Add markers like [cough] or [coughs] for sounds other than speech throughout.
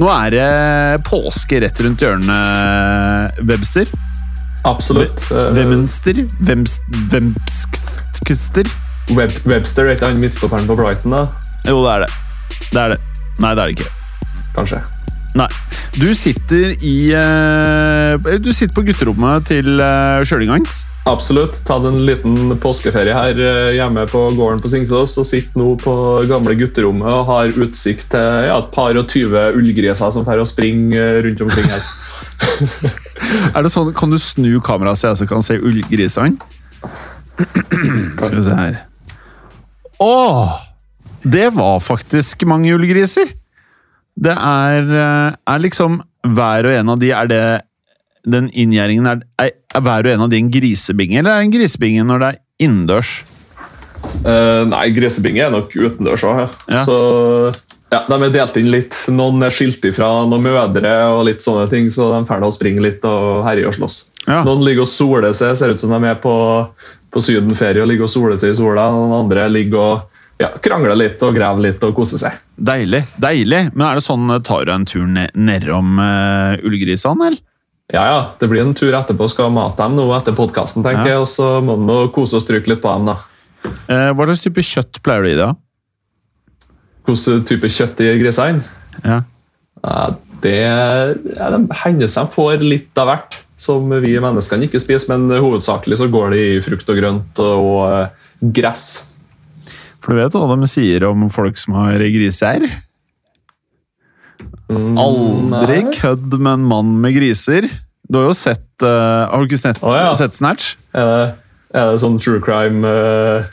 Nå er det påske rett rundt hjørnet, Webster. Absolutt. Webster? Webster? Web, Webster er ikke han midtstopperen på Brighton, da? Jo, det er det. Det er det. Nei, det er det ikke. Kanskje. Nei. Du sitter i eh, Du sitter på gutterommet til uh, Sjølingans. Absolutt. Tatt en liten påskeferie her eh, hjemme på gården på Singsås og sitter nå på gamle gutterommet og har utsikt til ja, et par og tyve ullgriser som får å springe eh, rundt omkring her. [laughs] Er det sånn, Kan du snu kameraet så jeg også kan se ullgrisene? [clears throat] Skal vi se her. Åh! Det var faktisk mange ullgriser! Det er, eh, er liksom Hver og en av de Er det den inngjerdingen er, er, er hver og en av de en grisebinge, eller er det en grisebinge når det er innendørs? Uh, nei, grisebinge er nok utendørs òg, ja. Ja. Så ja, de er delt inn litt. Noen er skilt ifra noen mødre og litt sånne ting, så de får nå springe litt og herje og slåss. Ja. Noen ligger og soler seg, ser ut som de er på, på sydenferie og ligger og soler seg i sola. Noen andre ligger og ja, krangle litt og grave litt og kose seg. Deilig. deilig. Men er det sånn, tar du en tur ned, nedom uh, ullgrisene, eller? Ja, ja, det blir en tur etterpå. Skal mate dem noe etter podkasten, tenker Ja. jeg. Og så må vi kose og stryke litt på dem, da. Uh, hva slags type kjøtt pleier du i det? da? Hvilken type kjøtt i grisene? Ja. Uh, det ja, det hender seg de får litt av hvert, som vi menneskene ikke spiser. Men hovedsakelig så går det i frukt og grønt og, eh, gress. For du vet hva de sier om folk som har griser? Mm, Aldri nei. kødd med en mann med griser. Du har jo sett uh, Har du ikke sett, oh, ja. sett Snatch? Er det, er det sånn true crime uh...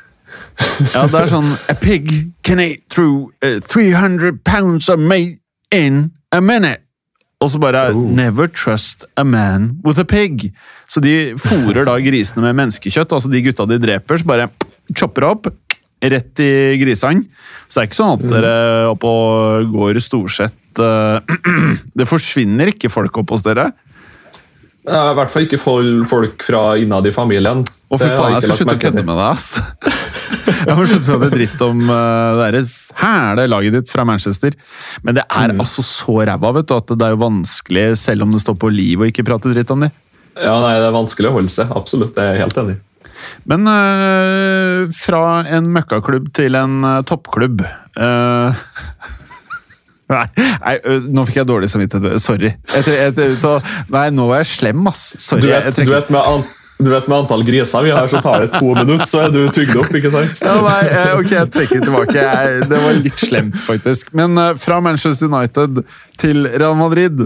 Ja, det er [laughs] sånn A pig can eat through uh, 300 pounds of meat in a minute. Og så bare Oh. Never trust a man with a pig. Så de fôrer da grisene med menneskekjøtt. Altså de gutta de dreper, så bare chopper opp rett i grisene. Så det er ikke sånn at dere oppå går Storsett eh, [clears throat] Det forsvinner ikke folk opp hos dere. I hvert fall ikke folk, fra innad i familien. Å, fy faen, jeg skal slutte å kødde med deg, ass. [laughs] Jeg må slutte med prate dritt om uh, det der fæle laget ditt fra Manchester. Men det er Mm. altså så ræva, vet du, at det er jo vanskelig, selv om det står på liv, å ikke prate dritt om de. Ja, nei, Det er vanskelig å holde seg. Absolutt, det er jeg helt enig. i. Men uh, fra en møkkaklubb til en uh, toppklubb uh, [laughs] Nei, nei nå fikk jeg dårlig samvittighet. Sorry. Jeg, jeg, jeg, nei, nå var jeg slem, ass. Sorry. Du vet, du, vet med an, du vet med antall griser vi har, så tar det to minutter, så er du tygd opp, ikke sant? Ja, nei, ok, jeg trekker det tilbake. Jeg, det var litt slemt, faktisk. Men fra Manchester United til Real Madrid.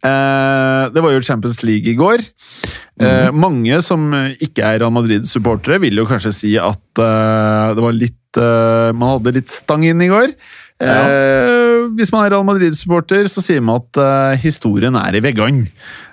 Eh, det var jo Champions League i går. Mm. mange som ikke er Real Madrid-supportere, vil jo kanskje si at eh, det var litt Man hadde litt stang inn i går. Ja. hvis man er Real Madrid-supporter, så sier man at historien er i veggene.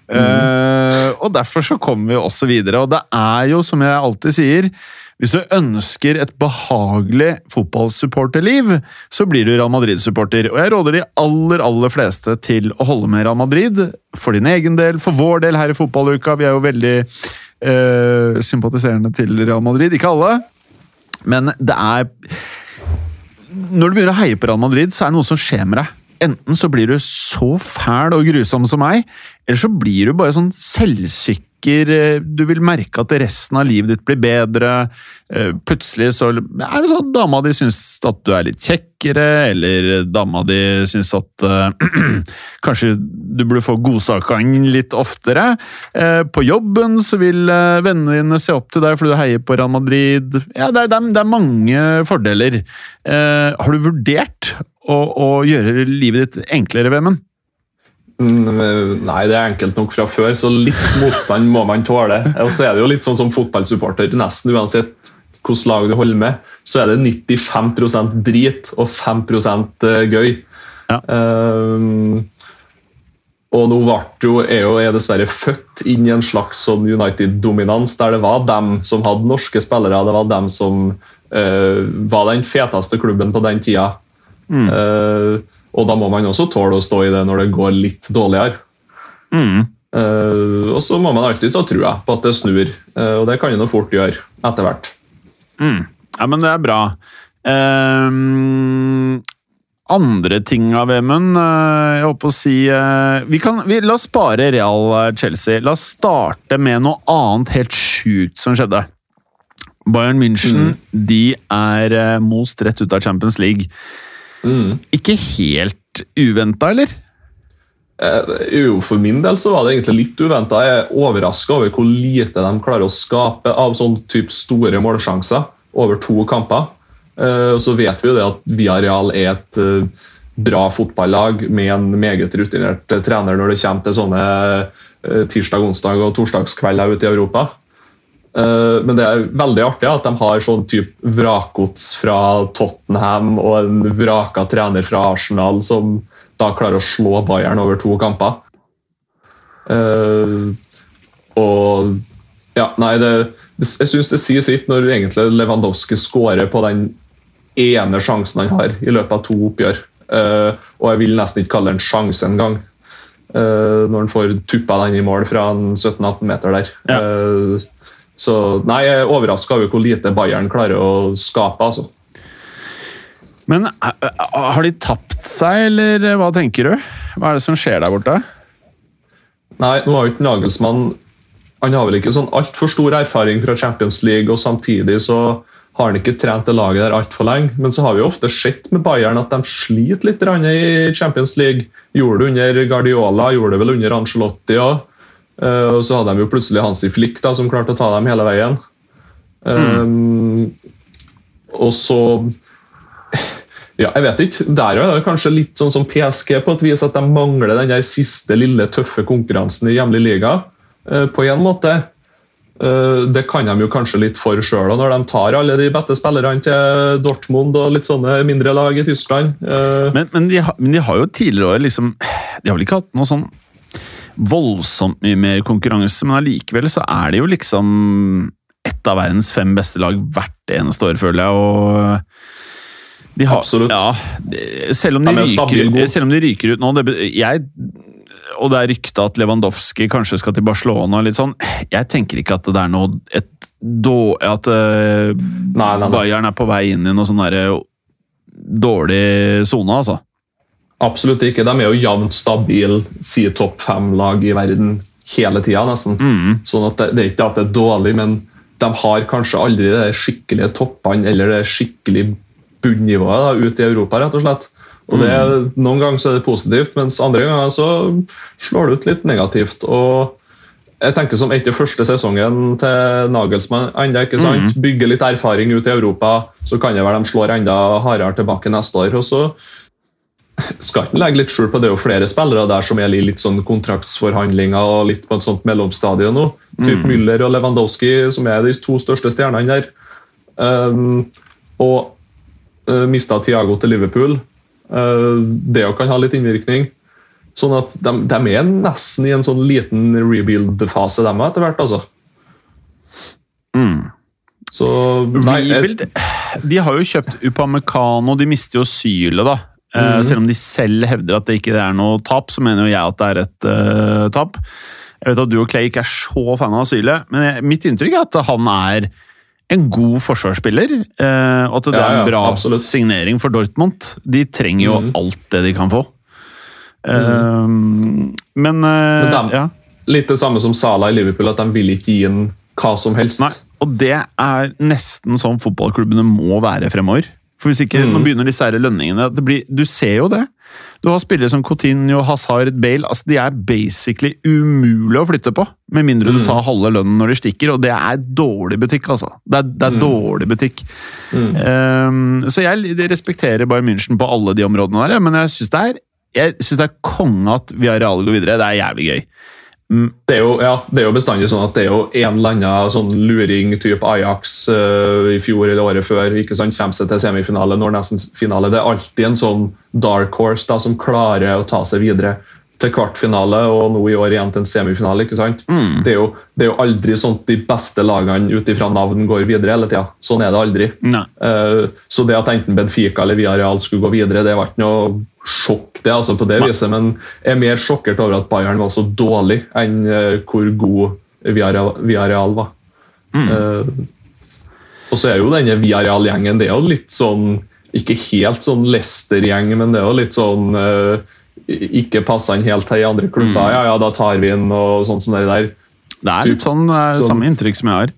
Eh, og derfor så kommer vi også videre. Og det er jo, som jeg alltid sier, hvis du ønsker et behagelig fotballsupporterliv, så blir du Real Madrid-supporter. Og jeg råder de aller, aller fleste til å holde med Real Madrid. For din egen del, for vår del her i fotballuka. Vi er jo veldig eh, sympatiserende til Real Madrid. Ikke alle, men det er Når du begynner å heie på Real Madrid, så er det noe som skjer med deg. Enten så blir du så fæl og grusom som meg, eller så blir du bare sånn selvsikker eh, Du vil merke at resten av livet ditt blir bedre. Eh, Plutselig så er det sånn at dama di syns at du er litt kjekkere, eller dama di syns at uh, [clears throat] kanskje du burde få godsaking litt oftere. Uh, På jobben så vil uh, vennene dine se opp til deg fordi du heier på Real Madrid. Ja, det er, det er, det er mange fordeler. Har du vurdert å, å gjøre livet ditt enklere, Vemund? Mm, Nei, det er enkelt nok fra før, så litt motstand må man tåle. Og så er det jo litt sånn som fotballsupporter. Nesten uansett hvilket lag du holder med, så er det 95% drit og 5% gøy. Ja. Um, og nå jo, er jo er dessverre født inn i en slags sånn United-dominans, der det var dem som hadde norske spillere, det var dem som uh, var den feteste klubben på den tida. Mm. Uh, og da må man også tåle å stå i det når det går litt dårligere. Mm. Uh, og så må man alltid ha trua på at det snur, uh, og det kan jo noe fort gjøre etter hvert. Mm. Ja, men det er bra. Um, andre ting av Vemund Jeg holdt på å si vi kan, vi, La oss spare Real Chelsea. La oss starte med noe annet helt sjukt som skjedde. Bayern München de er most rett ut av Champions League. Mm. Ikke helt uventa, eller? Eh, jo, For min del så var det egentlig litt uventa. Jeg er overraska over hvor lite de klarer å skape av sånn type store målsjanser over to kamper. Eh, så vet vi jo det at Villarreal er et eh, bra fotballag med en meget rutinert trener når det kommer til sånne tirsdag, onsdag og torsdagskvelder ute i Europa. Eh, Men det er veldig artig at de har sånn typ vrakgods fra Tottenham og en vraka trener fra Arsenal som da klarer å slå Bayern over to kamper. Eh, og ja, nei, det, jeg syns det sier sitt når egentlig Lewandowski skårer på den ene sjansen han har i løpet av to oppgjør. Eh, og jeg vil nesten ikke kalle det en sjanse engang. Uh, når han får tuppa den i mål fra en 17-18 meter der. Ja. Så nei, jeg er overraska over hvor lite Bayern klarer å skape. altså. Men eh, eh, har de tapt seg, eller eh, hva tenker du? Hva er det som skjer der borte? Nei, nå har jo ikke Nagelsmann Han har vel ikke sånn altfor stor erfaring fra Champions League, og samtidig så har han ikke trent det laget der altfor lenge. Men så har vi jo ofte sett med Bayern at de sliter litt i Champions League. Gjorde det under Guardiola, gjorde det vel under Ancelotti òg. Og så hadde de jo plutselig Hansi Flick da, som klarte å ta dem hele veien. Um, og så ja, jeg vet ikke. Der er det kanskje litt sånn som PSG på et vis, at de mangler den der siste lille tøffe konkurransen i hjemlig liga. uh, På en måte. Uh, Det kan de jo kanskje litt for sjøl, når de tar alle de beste spillerne til Dortmund og litt sånne mindre lag i Tyskland. Uh, Men, men, de, har, men de har jo tidligere år liksom De har vel ikke hatt noe sånn voldsomt mye mer konkurranse, men allikevel så er det jo liksom ett av verdens fem beste lag hvert eneste år, føler jeg. og de har, Absolutt. Ja, selv, om de er ryker, selv om de ryker ut nå det, jeg, Og det er rykta at Lewandowski kanskje skal til Barcelona. litt sånn, Jeg tenker ikke at det er noe et, då, At uh, Nei, nei, nei. Bayern er på vei inn i noe sånn derre dårlig sone, altså. Absolutt ikke. De er jo jevnt stabile, si topp fem-lag i verden hele tida, nesten. Mm. Sånn at det, det er ikke at det er dårlig, men de har kanskje aldri de skikkelige toppene eller det skikkelig bunnivået ute i Europa, rett og slett. Og det, Noen ganger så er det positivt, mens andre ganger så slår det ut litt negativt. og jeg tenker som Etter første sesongen til Nagelsmann, enda ikke sant, bygge litt erfaring ut i Europa, så kan det være de slår enda hardere tilbake neste år. og så skal ikke legge litt skjul på det er jo flere spillere der som er i litt sånn kontraktsforhandlinger og litt på et sånt mellomstadie nå. Typ Müller og Lewandowski, som er de to største stjernene der. Um, og uh, mista Tiago til Liverpool. Uh, det òg kan ha litt innvirkning. Sånn at de, de er nesten i en sånn liten rebuild-fase, de etter hvert. altså. Mm. Så nei, Rebuild De har jo kjøpt Upamecano, de mister jo Syle, da. Eh, Selv om de selv hevder at det ikke er noe tap, så mener jo jeg at det er et uh, tap. Jeg vet at du og Clay ikke er så fan av Asyle, men jeg, mitt inntrykk er at han er en god forsvarsspiller. uh, og at det Ja, er en bra ja, signering for Dortmund. De trenger jo mm. alt det de kan få. Eh, men, eh, Men dem- ja. litt det samme som Sala i Liverpool, at de vil ikke gi en hva som helst. Nei, og det er nesten sånn fotballklubbene må være fremover. For hvis ikke, Mm. nå begynner disse her lønningene det blir, Du ser jo det. Du har spillere som Coutinho, Hazard, Bale. altså De er basically umulig å flytte på. Med mindre du Mm. tar halve lønnen når de stikker, og det er dårlig butikk, altså. Det er, det er Mm. dårlig butikk. Ehm, så jeg respekterer Bayern München på alle de områdene der, men jeg syns det er jeg synes det er konge at Villarreal går videre. Det er jævlig gøy. Det er, jo, ja, jo bestandig sånn at det er jo en eller annen sånn luring type Ajax uh, i fjor eller året før ikke sant, kommer seg til semifinale, når nesten finale. Det er alltid en sånn dark horse da, som klarer å ta seg videre til kvartfinale, og nå i år igjen til en semifinale. ikke sant? Mm. Det, er jo, det er jo aldri sånn at de beste lagene ut ifra navn går videre hele tida. Sånn er det aldri. Eh, så det at enten Benfica eller Villarreal skulle gå videre, det var ikke noe sjokk det, altså på det Nei. viset, men jeg er mer sjokkert over at Bayern var så dårlig enn uh, hvor god Villarreal, Villarreal var. Mm. Uh, og så er jo denne Villarreal-gjengen det er jo litt sånn ikke helt sånn Leicester-gjeng, men det er jo litt sånn eh, ikke passende helt til i andre klubber. Mm. Ja, ja, da tar vi inn og sånn som det der. Det er litt sånn, eh, Sånn- samme inntrykk som jeg har.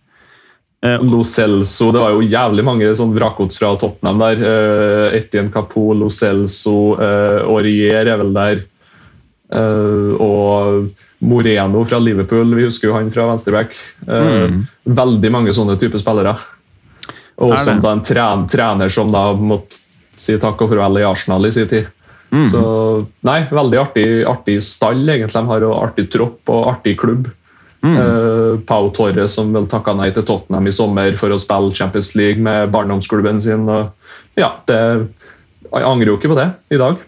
Eh, Lo Celso, Det var jo jævlig mange sånn vrakgods fra Tottenham der. Eh, Etienne Capo, Lo Celso, eh, Aurier er vel der. Eh, og Moreno fra Liverpool, vi husker jo han fra venstreback. Eh, Mm. Veldig mange sånne typer spillere. Og som da en tren, trener som da måtte si takk og farvel i Arsenal i sin tid. Mm. Så nei, veldig artig, artig stall, egentlig. De har jo artig tropp og artig klubb. Mm. Uh, Pau Torre som vel takka nei til Tottenham i sommer for å spille Champions League med barndomsklubben sin. Og, ja, det, jeg angrer jo ikke på det i dag.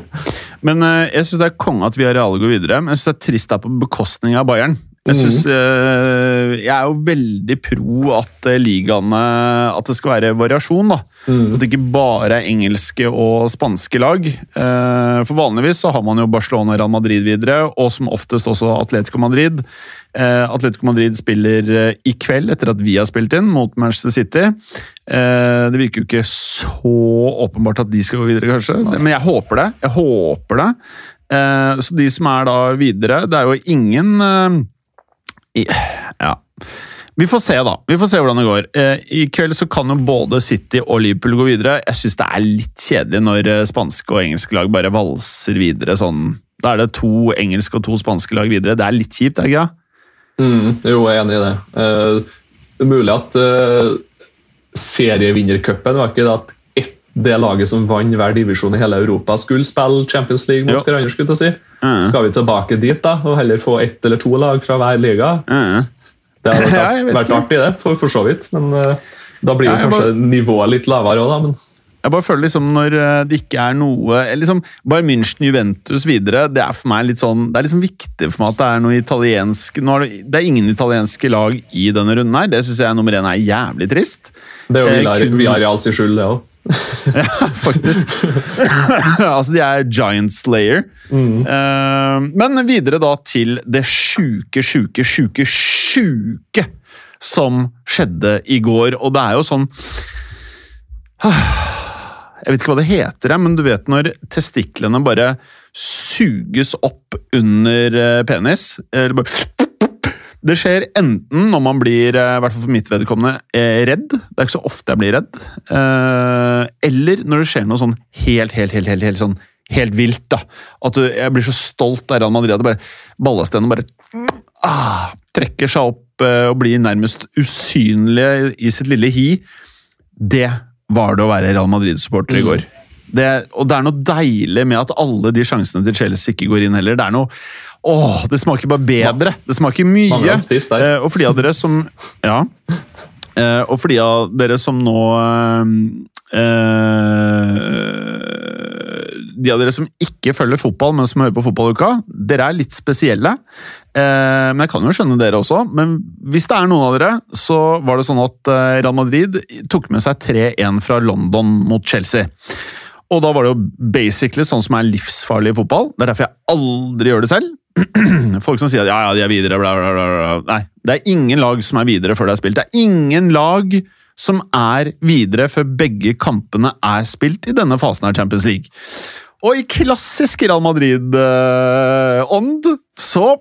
[laughs] Men uh, jeg syns det er konge at vi har Villarreal går videre, men jeg syns det er trist det er på bekostning av Bayern. Jeg, synes, eh, jeg er jo veldig pro at eh, ligaene At det skal være variasjon. da. At det ikke bare er engelske og spanske lag. Eh, For Vanligvis så har man jo Barcelona og Real Madrid videre, og som oftest også Atletico Madrid. Atletico Madrid spiller i kveld, etter at vi har spilt inn, mot Manchester City. Det virker jo ikke så åpenbart at de skal gå videre, kanskje. Men jeg håper det. Jeg håper det. Så de som er da videre Det er jo ingen Ja. Vi får se, da. Vi får se hvordan det går. Eh, I kveld så kan jo både City og Liverpool gå videre. Jeg syns det er litt kjedelig når eh, spanske og engelske lag bare valser videre sånn. Da er det to engelske og to spanske lag videre. Det er litt kjipt, er det ikke? Mm, jo, jeg er enig i det. Uh, det er mulig at uh, serievinnercupen var ikke det at det laget som vant hver divisjon i hele Europa, skulle spille Champions League mot hverandre. skulle jeg si. Mm. Skal vi tilbake dit da, og heller få ett eller to lag fra hver liga? Mm. Det hadde [laughs] vært, vært artig, det, for, for så vidt. Men uh, da blir jo ja, kanskje nivået litt lavere òg, da. Men Jeg bare føler liksom når eh, det ikke er noe liksom Bayern München, Juventus videre, det er for meg litt sånn Det er liksom viktig for meg at det er noe italiensk nå er det, det er ingen italienske lag i denne runden her. Det syns jeg nummer én er jævlig trist. det er jo Eh, kun- Villarreal sin skyld, det òg. Ja, [laughs] faktisk. [laughs] altså, de er Giant Slayer. Eh, men videre da til det sjuke, sjuke, sjuke, sjuke som skjedde i går. Og det er jo sånn [sighs] Jeg vet ikke hva det heter, men du vet når testiklene bare suges opp under eh, penis? Eller bare det skjer enten når man blir, eh, i hvert fall for mitt vedkommende, eh, redd. Det er ikke så ofte jeg blir redd. eh, Eller når det skjer noe sånn helt, helt, helt, helt, helt sånn helt vilt. da. At du, jeg blir så stolt av Real Madrid at bare ballesteinen bare ah, trekker seg opp eh, og blir nærmest usynlig i sitt lille hi. Det var det å være Real Madrid-supporter i går. Det, og det er noe deilig med at alle de sjansene til Chelsea ikke går inn heller. Det er noe Åh, det smaker bare bedre! Det smaker mye. Eh, og for de av dere som Ja. Eh, og for de av dere som nå eh, De av dere som ikke følger fotball, men som hører på Fotballuka, dere er litt spesielle. Eh, men jeg kan jo skjønne dere også. Men hvis det er noen av dere, så var det sånn at Real Madrid tok med seg 3-1 fra London mot Chelsea. Og da var det jo basically sånn som er livsfarlig i fotball. Det er derfor jeg aldri gjør det selv. [clears throat] Folk som sier at ja, ja, de er videre, bla, bla, bla. Nei, det er ingen lag som er videre før det er spilt. Det er ingen lag som er videre før begge kampene er spilt i denne fasen av Champions League. Og i klassisk Real Madrid-ånd så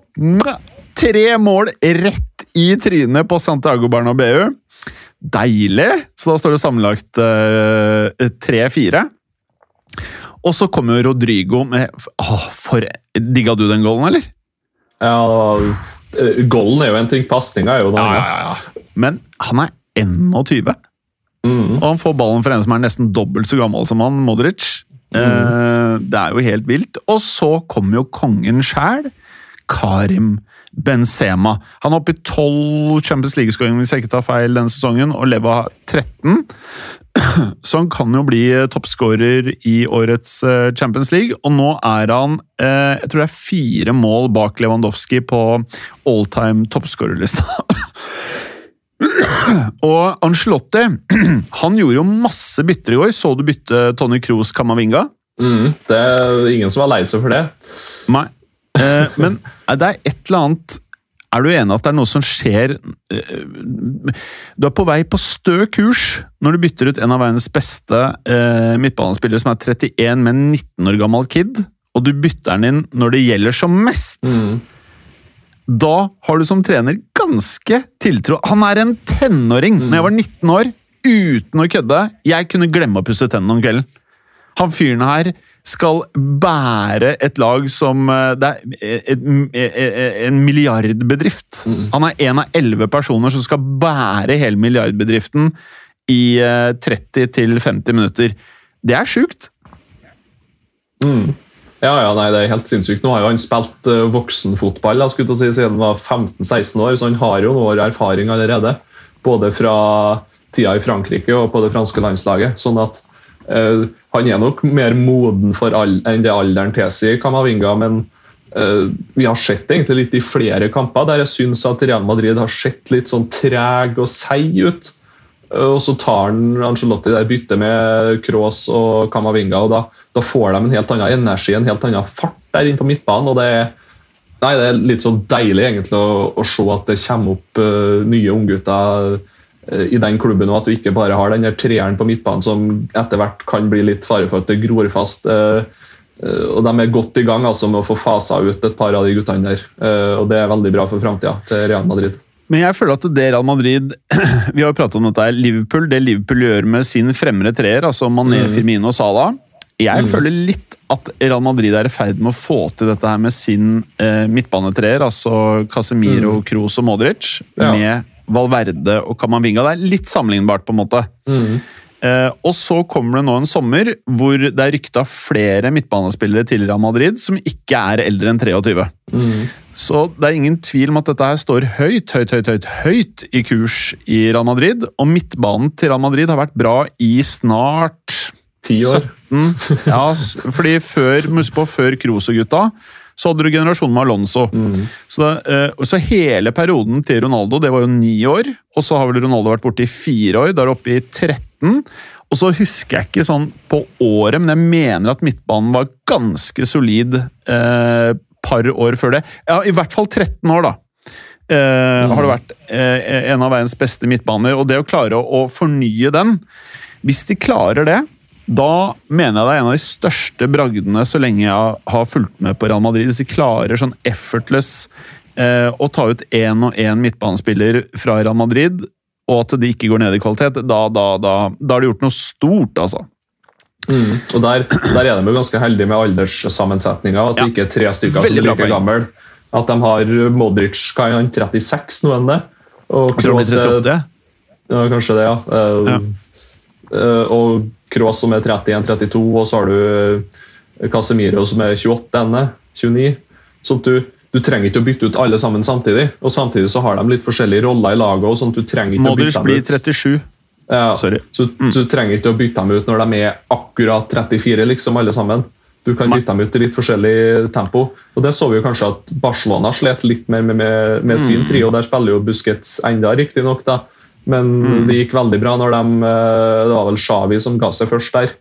Tre mål rett i trynet på Santiago Bernabeu. Deilig! Så da står det sammenlagt eh, 3-4. Og så kommer jo Rodrigo med for Digga du den goalen, eller? Ja, Goalen Golden er jo en ting, pasninga er jo noe ja. Men han er 21, Mm. og han får ballen fra en som er nesten dobbelt så gammel som han, Modric. Eh, det er jo helt vilt. Og så kommer jo kongen sjæl, Karim Benzema. Han er oppe i 12 Champions League-skåringer hvis jeg ikke tar feil denne sesongen, og Leva 13. [clears throat] Så han kan jo bli eh, toppskårer i årets eh, Champions League, og nå er han eh, jeg tror det er fire mål bak Lewandowski på all-time toppskårerlista. [clears throat] og Ancelotti [clears throat] han gjorde jo masse bytter i går. Så du bytte Tony Kroos Kamavinga? Mm. Det er ingen som var lei seg for det. Nei. Eh, men det er et eller annet Er du enig at det er noe som skjer eh, Du er på vei på stø kurs når du bytter ut en av verdens beste eh, midtbanespillere som er 31 med en 19 år gammel kid, og du bytter den inn når det gjelder som mest. Mm. Da har du som trener ganske tiltro. Han er en tenåring! Når jeg var 19 år, uten å kødde, jeg kunne glemme å pusse tennene om kvelden. Han fyren her skal bære et lag som eh, Det er et, et, en milliardbedrift. Han er en av elleve personer som skal bære hele milliardbedriften i eh, 30-50 minutter. Det er sjukt! Mm. Ja, ja, nei, det er helt sinnssykt. Nå har jo han spilt voksenfotball da, skulle si, siden han var 15-16 år, så han har jo noen år erfaring allerede. Både fra tida i Frankrike og på det franske landslaget. sånn at uh, han er nok mer moden for all, enn det alderen tilsier, Kamavinga. Men uh, vi har sett egentlig litt i flere kamper der jeg syns at Real Madrid har sett litt sånn treg og seig ut. Og så tar han Angelotti der byttet med Kroos og Kamavinga, og da, da, får de en helt annen energi, en helt annen fart der inne på midtbanen. og det er, nei, det er litt så deilig egentlig å, å se at det kommer opp uh, nye unggutter uh, i den klubben, og at du ikke bare har den der treeren på midtbanen som etter hvert kan bli litt fare for at det gror fast. Uh, og De er godt i gang altså, med å få fasa ut et par av de guttene der. og Det er veldig bra for framtida til Real Madrid. Men jeg føler at det Real Madrid [clears throat] Vi har jo pratet om dette her, Liverpool, det Liverpool gjør med sin fremre treer, altså Mané, Mm. Firmino og Salah Jeg Mm. føler litt at Real Madrid er i ferd med å få til dette her med sin eh, midtbanetreer, altså Casemiro, Kroos og Modric, Mm. Ja. med Valverde og Camavinga. Det er litt sammenlignbart, på en måte. Eh, og så kommer det nå en sommer hvor det er rykta flere midtbanespillere til Real Madrid som ikke er eldre enn 23. Så det er ingen tvil om at dette her står høyt, høyt, høyt, høyt, høyt i kurs i Real Madrid. Og midtbanen til Real Madrid har vært bra i snart 10 år. 17. Ja, fordi før, husk på, før Kroos og gutta, så hadde du generasjonen med Alonso. Så, det, eh, så hele perioden til Ronaldo, det var jo ni år. Og så har vel Ronaldo vært borte i fire år. Er det oppe i 13. Og så husker jeg ikke sånn på året, men jeg mener at midtbanen var ganske solid eh, par år før det. Ja, i hvert fall 13 år, da. Eh, Har det vært uh, en av verdens beste midtbaner. Og det å klare å, å fornye den Hvis de klarer det, da mener jeg det er en av de største bragdene så lenge jeg har fulgt med på Real Madrid. Hvis de klarer sånn effortless eh, å ta ut én og én midtbanespiller fra Real Madrid, og at de ikke går ned i kvalitet, da, da, da, da har de gjort noe stort, altså. Mm. Og der, der er de jo ganske heldige med alderssammensetninga. At Ja. det ikke er tre stykker Veldig som er like gamle. At de har Modric hva er han, 36 nå enn det. Og Jeg tror han blir er- 38. Ja, kanskje det, ja. Eh, Ja. Eh, og Cross som er 31-32, og så har du eh, Casemiro som er 28 ende, 29. Sånn at du, du trenger ikke å bytte ut alle sammen samtidig. Og samtidig så har de litt forskjellige roller i laget. og sånn at du trenger ikke å bytte dem blir ut. 37. Ja, Sorry. Så, så du trenger ikke å bytte dem ut når de er akkurat 34, liksom, alle sammen. Du kan bytte dem ut i litt forskjellig tempo. Og Det så vi jo kanskje at Barcelona slet litt mer med, med, med sin Mm. trio. Der spiller jo Busquets enda, riktignok, da. Men Mm. det gikk veldig bra når de eh, Det var vel Xavi som ga seg først der.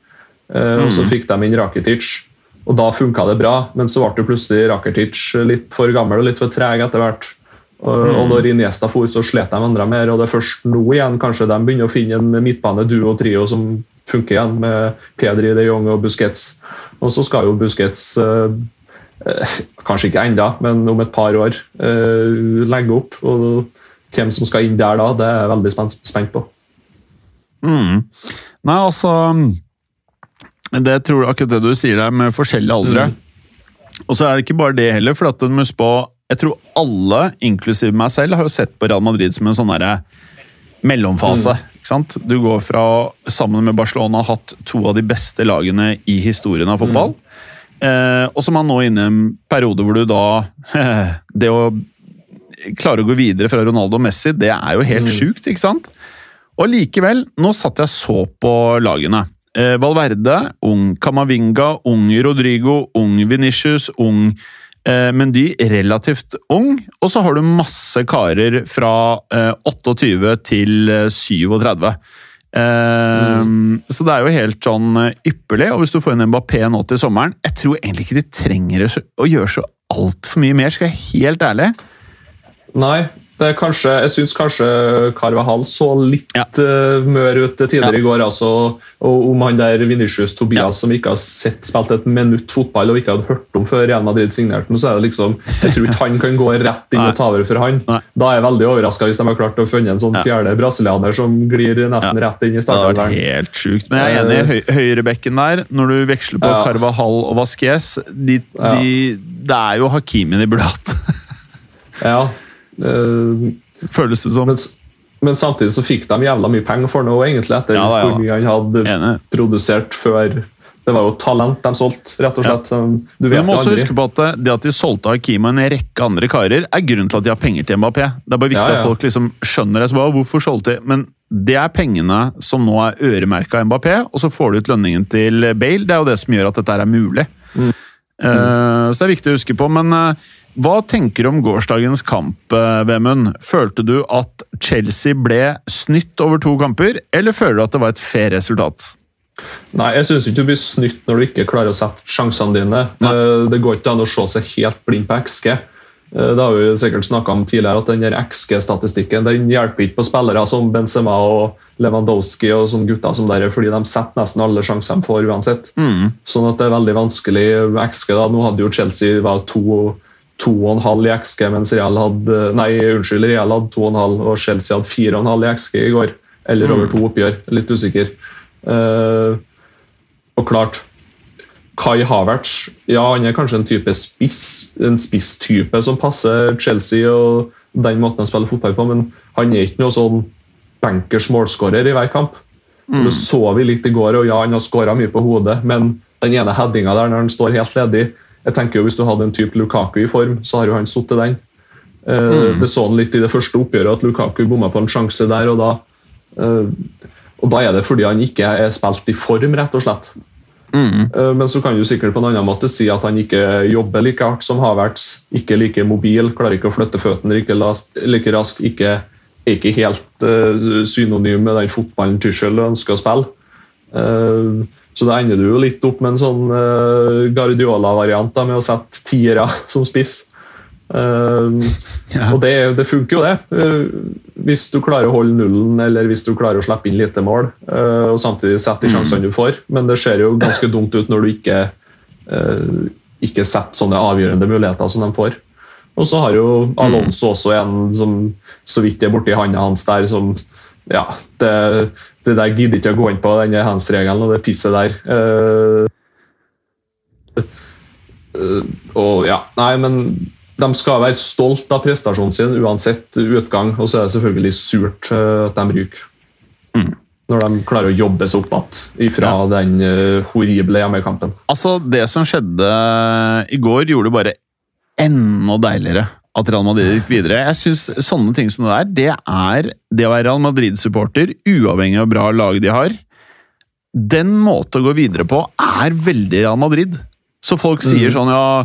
Eh, Og Mm. så fikk de inn Rakitic. Og da funka det bra, men så ble plutselig Rakitic litt for gammel og litt for treg etter hvert. Og, Mm. når Iniesta for, så slet de enda mer, og det er først nå igjen kanskje de begynner å finne en midtbane, duo og trio som funker igjen, med Pedri, de Jong og Busquets. Og så skal jo Busquets eh, eh, Kanskje ikke enda, men om et par år eh, legge opp. Og hvem som skal inn der da, det er jeg veldig spent, spent på. Mm. Nei, altså Det tror jeg akkurat det du sier der, med forskjellige aldre. Og så er det ikke bare det heller, for at huske på Jeg tror alle, inklusiv meg selv, har jo sett på Real Madrid som en sånn derre mellomfase. ikke sant? Du går fra, sammen med Barcelona, har hatt to av de beste lagene i historien av fotball. Eh, og så er man nå inne i en periode hvor du da [laughs] Det å klare å gå videre fra Ronaldo og Messi, det er jo helt sjukt, ikke sant? Og likevel, nå satt jeg så på lagene. Eh, Valverde, ung Camavinga, ung Rodrigo, ung Venicius, ung eh, Mendy, relativt ung. Og så har du masse karer fra eh, 28 til eh, 37. Eh, Så det er jo helt sånn eh, ypperlig. Og hvis du får inn Mbappé nå til sommeren Jeg tror egentlig ikke de trenger å gjøre så altfor mye mer, skal jeg være helt ærlig. Nei, det er kanskje, jeg syns kanskje Carvahal så litt Ja. uh, mør ut tidligere Ja. i går. altså, og Om han der Vinicius Tobias Ja. som ikke har sett, spilt et minutt fotball og ikke hadde hørt om før Real Madrid signerte ham, så er det liksom Jeg tror ikke han kan gå rett inn og ta over for han. Nei. Da er jeg veldig overraska hvis de har klart å finne en sånn fjerde brasilianer som glir nesten rett inn i Det hadde vært helt sjukt. Men jeg er enig i høy, høyrebekken der. Når du veksler på. Carvahal og Vasques de, de, Det er jo Hakimi de burde hatt, [laughs] Ja. Eh, føles det som. men, men samtidig så fikk de jævla mye penger for noe, egentlig, etter Ja ja. hvor mye han hadde Enig. produsert før. Det var jo talent de solgte, rett og slett. Du vet du må også aldri. huske på at det- det at de solgte Hakimi og en rekke andre karer, er grunnen til at de har penger til Mbappé. Det er bare viktig at folk liksom skjønner det. Så bare, hvorfor solgte de? Men det er pengene som nå er øremerka Mbappé, og så får du ut lønningen til Bale. Det er jo det som gjør at dette er mulig. Mm. Uh, så det er viktig å huske på. Men eh, hva tenker du om gårsdagens kamp, eh, Vemund? Følte du at Chelsea ble snytt over to kamper, eller føler du at det var et fair resultat? Nei, jeg syns ikke du blir snytt når du ikke klarer å sette sjansene dine. Nei. Det går ikke an å se seg helt blind på XG. Eh, Det har vi sikkert snakka om tidligere, at den XG-statistikken den hjelper ikke på spillere som Benzema og Lewandowski og sånne gutter som der, fordi de setter nesten alle sjanser de får uansett. Sånn at det er veldig vanskelig XG. da. Nå hadde jo Chelsea var to, to og en halv i XG, mens Real hadde Nei, unnskyld, Real hadde to og en halv, og Chelsea hadde fire og en halv i XG i går. Eller over to oppgjør. Litt usikker. Uh, og klart Kai Havertz ja, han er kanskje en type spiss, en spisstype som passer Chelsea og den måten han spiller fotball på, men han er ikke noe sånn bankers målskårer i hver kamp. Det så vi litt i går, og ja, han har skåra mye på hodet, men den ene headinga der når han står helt ledig jeg tenker jo Hvis du hadde en type Lukaku i form, så har jo han sittet den. Eh, Det så han litt i det første oppgjøret, at Lukaku bomma på en sjanse der, og da eh, og da er det fordi han ikke er spilt i form, rett og slett. Eh, Men så kan du sikkert på en annen måte si at han ikke jobber like hardt som Havertz. Ikke like mobil, klarer ikke å flytte føttene like, like raskt. Ikke, er ikke helt eh, synonym med den fotballen Tuchel ønsker å spille. Eh, så da ender du jo litt opp med en sånn uh, Guardiola-variant med å sette tiere [laughs] som spiss. Uh, Ja. Og det, det funker jo, det. Uh, Hvis du klarer å holde nullen, eller hvis du klarer å slippe inn lite mål, eh, og samtidig sette de sjansene du får. Men det ser jo ganske dumt ut når du ikke, ikke setter sånne avgjørende muligheter som de får. Og så har jo Alonso også en som så vidt er borti handa hans der, som Ja, det, det der gidder ikke å gå inn på, denne hands-regelen og det pisset der. Uh, og ja, nei, men de skal være stolt av prestasjonen sin uansett utgang, og så er det selvfølgelig surt eh, at de ryker. Når de klarer å jobbe seg opp igjen fra den eh, horrible hjemmekampen. Altså, det som skjedde i går, gjorde det bare enda deiligere at Real Madrid gikk videre. Jeg synes sånne ting som det der, det er det å være Real Madrid-supporter, uavhengig av bra lag de har. Den måten å gå videre på er veldig Real Madrid. Så folk sier sånn, ja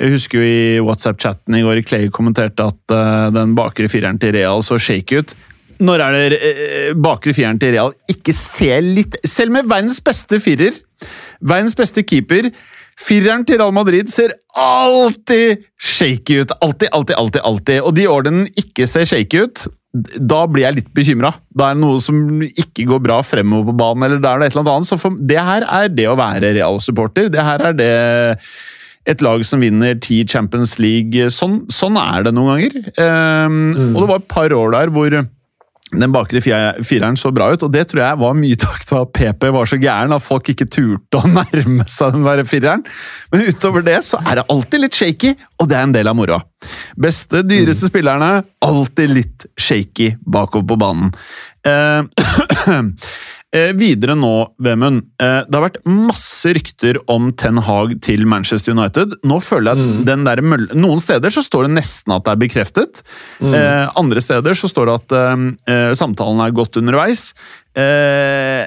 Jeg husker jo i WhatsApp-chatten i går Clay kommenterte at uh, den bakre fireren til Real så shake ut. Når er det uh, bakre fireren til Real ikke ser litt Selv med verdens beste firer, verdens beste keeper Fireren til Real Madrid ser alltid shaky ut. Alltid, alltid, alltid. alltid. Og de årene den ikke ser shaky ut, da blir jeg litt bekymra. Da er det noe som ikke går bra fremover på banen, eller da er det et eller annet. Så for, det her er det å være Real-supporter. Det her er det et lag som vinner ti Champions League. Sånn, sånn er det noen ganger. Um, Og det var et par år der hvor den bakre fireren så bra ut, og det tror jeg var mye takk til at PP var så gæren at folk ikke turte å [laughs] nærme seg den verre fireren. Men utover det så er det alltid litt shaky, og det er en del av moroa. Beste, dyreste spillerne, alltid litt shaky bakover på banen. Eh, [clears throat] [clears throat] eh, videre nå, Vemund. Eh, det har vært masse rykter om Ten Hag til Manchester United. Nå føler jeg at den der. Noen steder så står det nesten at det er bekreftet. Eh, andre steder så står det at eh, eh, samtalen er godt underveis. Eh,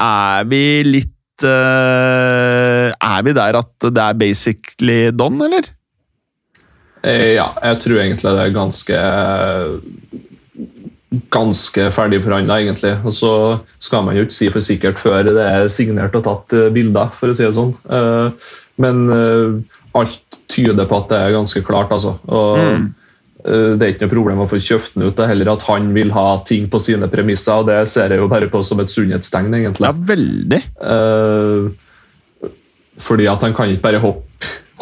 er vi litt Er vi der at det er basically done, eller? Eh, Ja, jeg tror egentlig det er ganske ganske ferdig forhandla, egentlig. Og så skal man jo ikke si for sikkert før det er signert og tatt eh, bilder, for å si det sånn. Eh, Men eh, alt tyder på at det er ganske klart, altså. Og Mm. det er ikke noe problem å få kjøpt den ut. Det er heller at han vil ha ting på sine premisser, og det ser jeg jo bare på som et sunnhetstegn, egentlig. Ja, veldig. Fordi at han kan ikke bare hoppe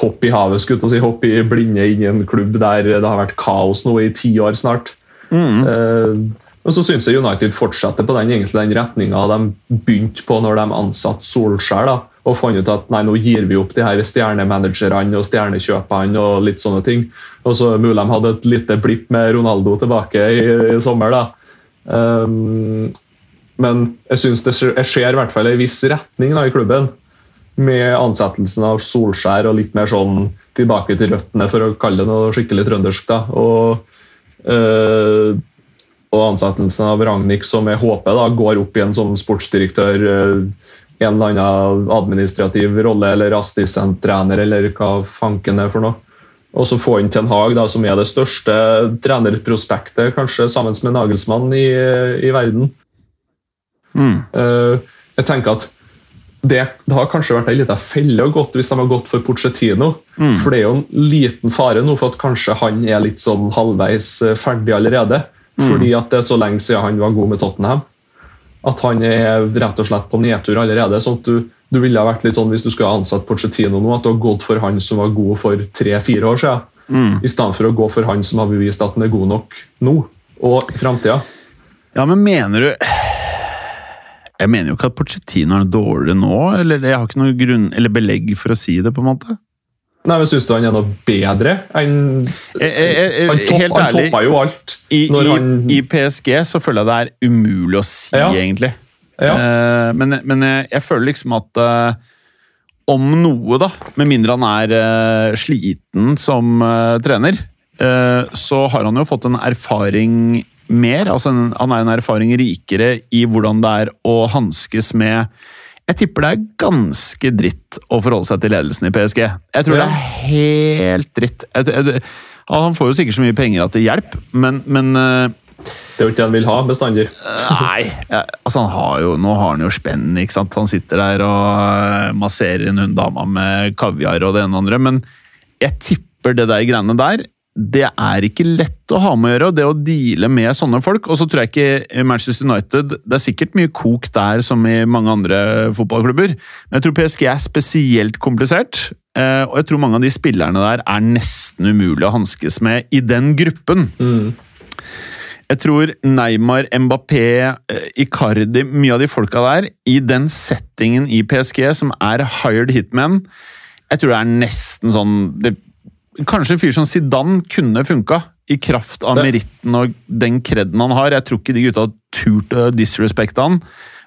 hoppe i havet, skulle jeg si, hoppe i blinde inn i en klubb der det har vært kaos nå i ti år snart. Mm. Eh, så syns jeg United fortsetter på den, egentlig, den retninga de begynte på når de ansatte Solskjær. da, og fant ut at nei, nå gir vi opp de her stjernemanagerne og stjernekjøpene og litt sånne ting. Og så mulig de hadde et lite blipp med Ronaldo tilbake i, i sommer. da. Um, men jeg syns det skjer- i hvert fall en viss retning da, i klubben. Med ansettelsen av Solskjær og litt mer sånn tilbake til røttene, for å kalle det noe skikkelig trøndersk. da, og og ansettelsen av Ragnhild, som jeg håper da, går opp igjen en sånn sportsdirektør, eh, en eller annen administrativ rolle, eller assistenttrener, eller hva fanken er for noe. Og så få inn Ten Hag, da, som er det største trenerprospektet, kanskje sammen med Nagelsmann i, i verden. Mm. Eh, jeg tenker at det, det har kanskje vært en liten felle å gått hvis de har gått for Pochettino. Mm. For det er jo en liten fare nå for at kanskje han er litt sånn halvveis eh, ferdig allerede. Mm. Fordi at det er så lenge siden han var god med Tottenham. At han er rett og slett på nedtur allerede. sånn at du, du ville ha vært litt sånn Hvis du skulle ha ansatt Pochettino nå, at du har gått for han som var god for tre-fire år siden. Mm. I stedet for å gå for han som har bevist at han er god nok nå og i framtida. Ja, men mener du Jeg mener jo ikke at Pochettino er dårlig nå, eller jeg har ikke noe grunn, eller belegg for å si det, på en måte. Nei, men Syns du han er noe bedre enn Jeg, jeg, jeg, Han, topp, han toppa jo alt. i, i, han- i PSG så føler jeg det er umulig å si, Ja. egentlig. Ja. Uh, men men jeg, jeg føler liksom at uh, om noe, da, med mindre han er uh, sliten som eh, trener, eh, så har han jo fått en erfaring mer. altså Han er en erfaring rikere i hvordan det er å hanskes med Jeg tipper det er ganske dritt å forholde seg til ledelsen i PSG. Jeg tror Ja. det er helt dritt. Jeg, jeg, han får jo sikkert så mye penger at det hjelper, men, men eh, Det er jo ikke det han vil ha bestandig. Nei, ja, altså han har jo, nå har han jo spenn, ikke sant? Han sitter der og eh, masserer en hun dama med kaviar og det ene og andre, men jeg tipper det der greiene der, det er ikke lett å ha med å gjøre, og det å deale med sånne folk, og så tror jeg ikke Manchester United, det er sikkert mye kok der som i mange andre fotballklubber, men jeg tror PSG er spesielt komplisert, eh, og jeg tror mange av de spillerne der er nesten umulig å hanskes med i den gruppen. Mm. Jeg tror Neymar, Mbappé, eh, Icardi, mye av de folka der, i den settingen i PSG som er hired hitmen, jeg tror det er nesten sånn det, Kanskje en fyr som Zidane kunne funka, i kraft av meritten og den kreden han har. Jeg tror ikke de gutta har turt å disrespekte han,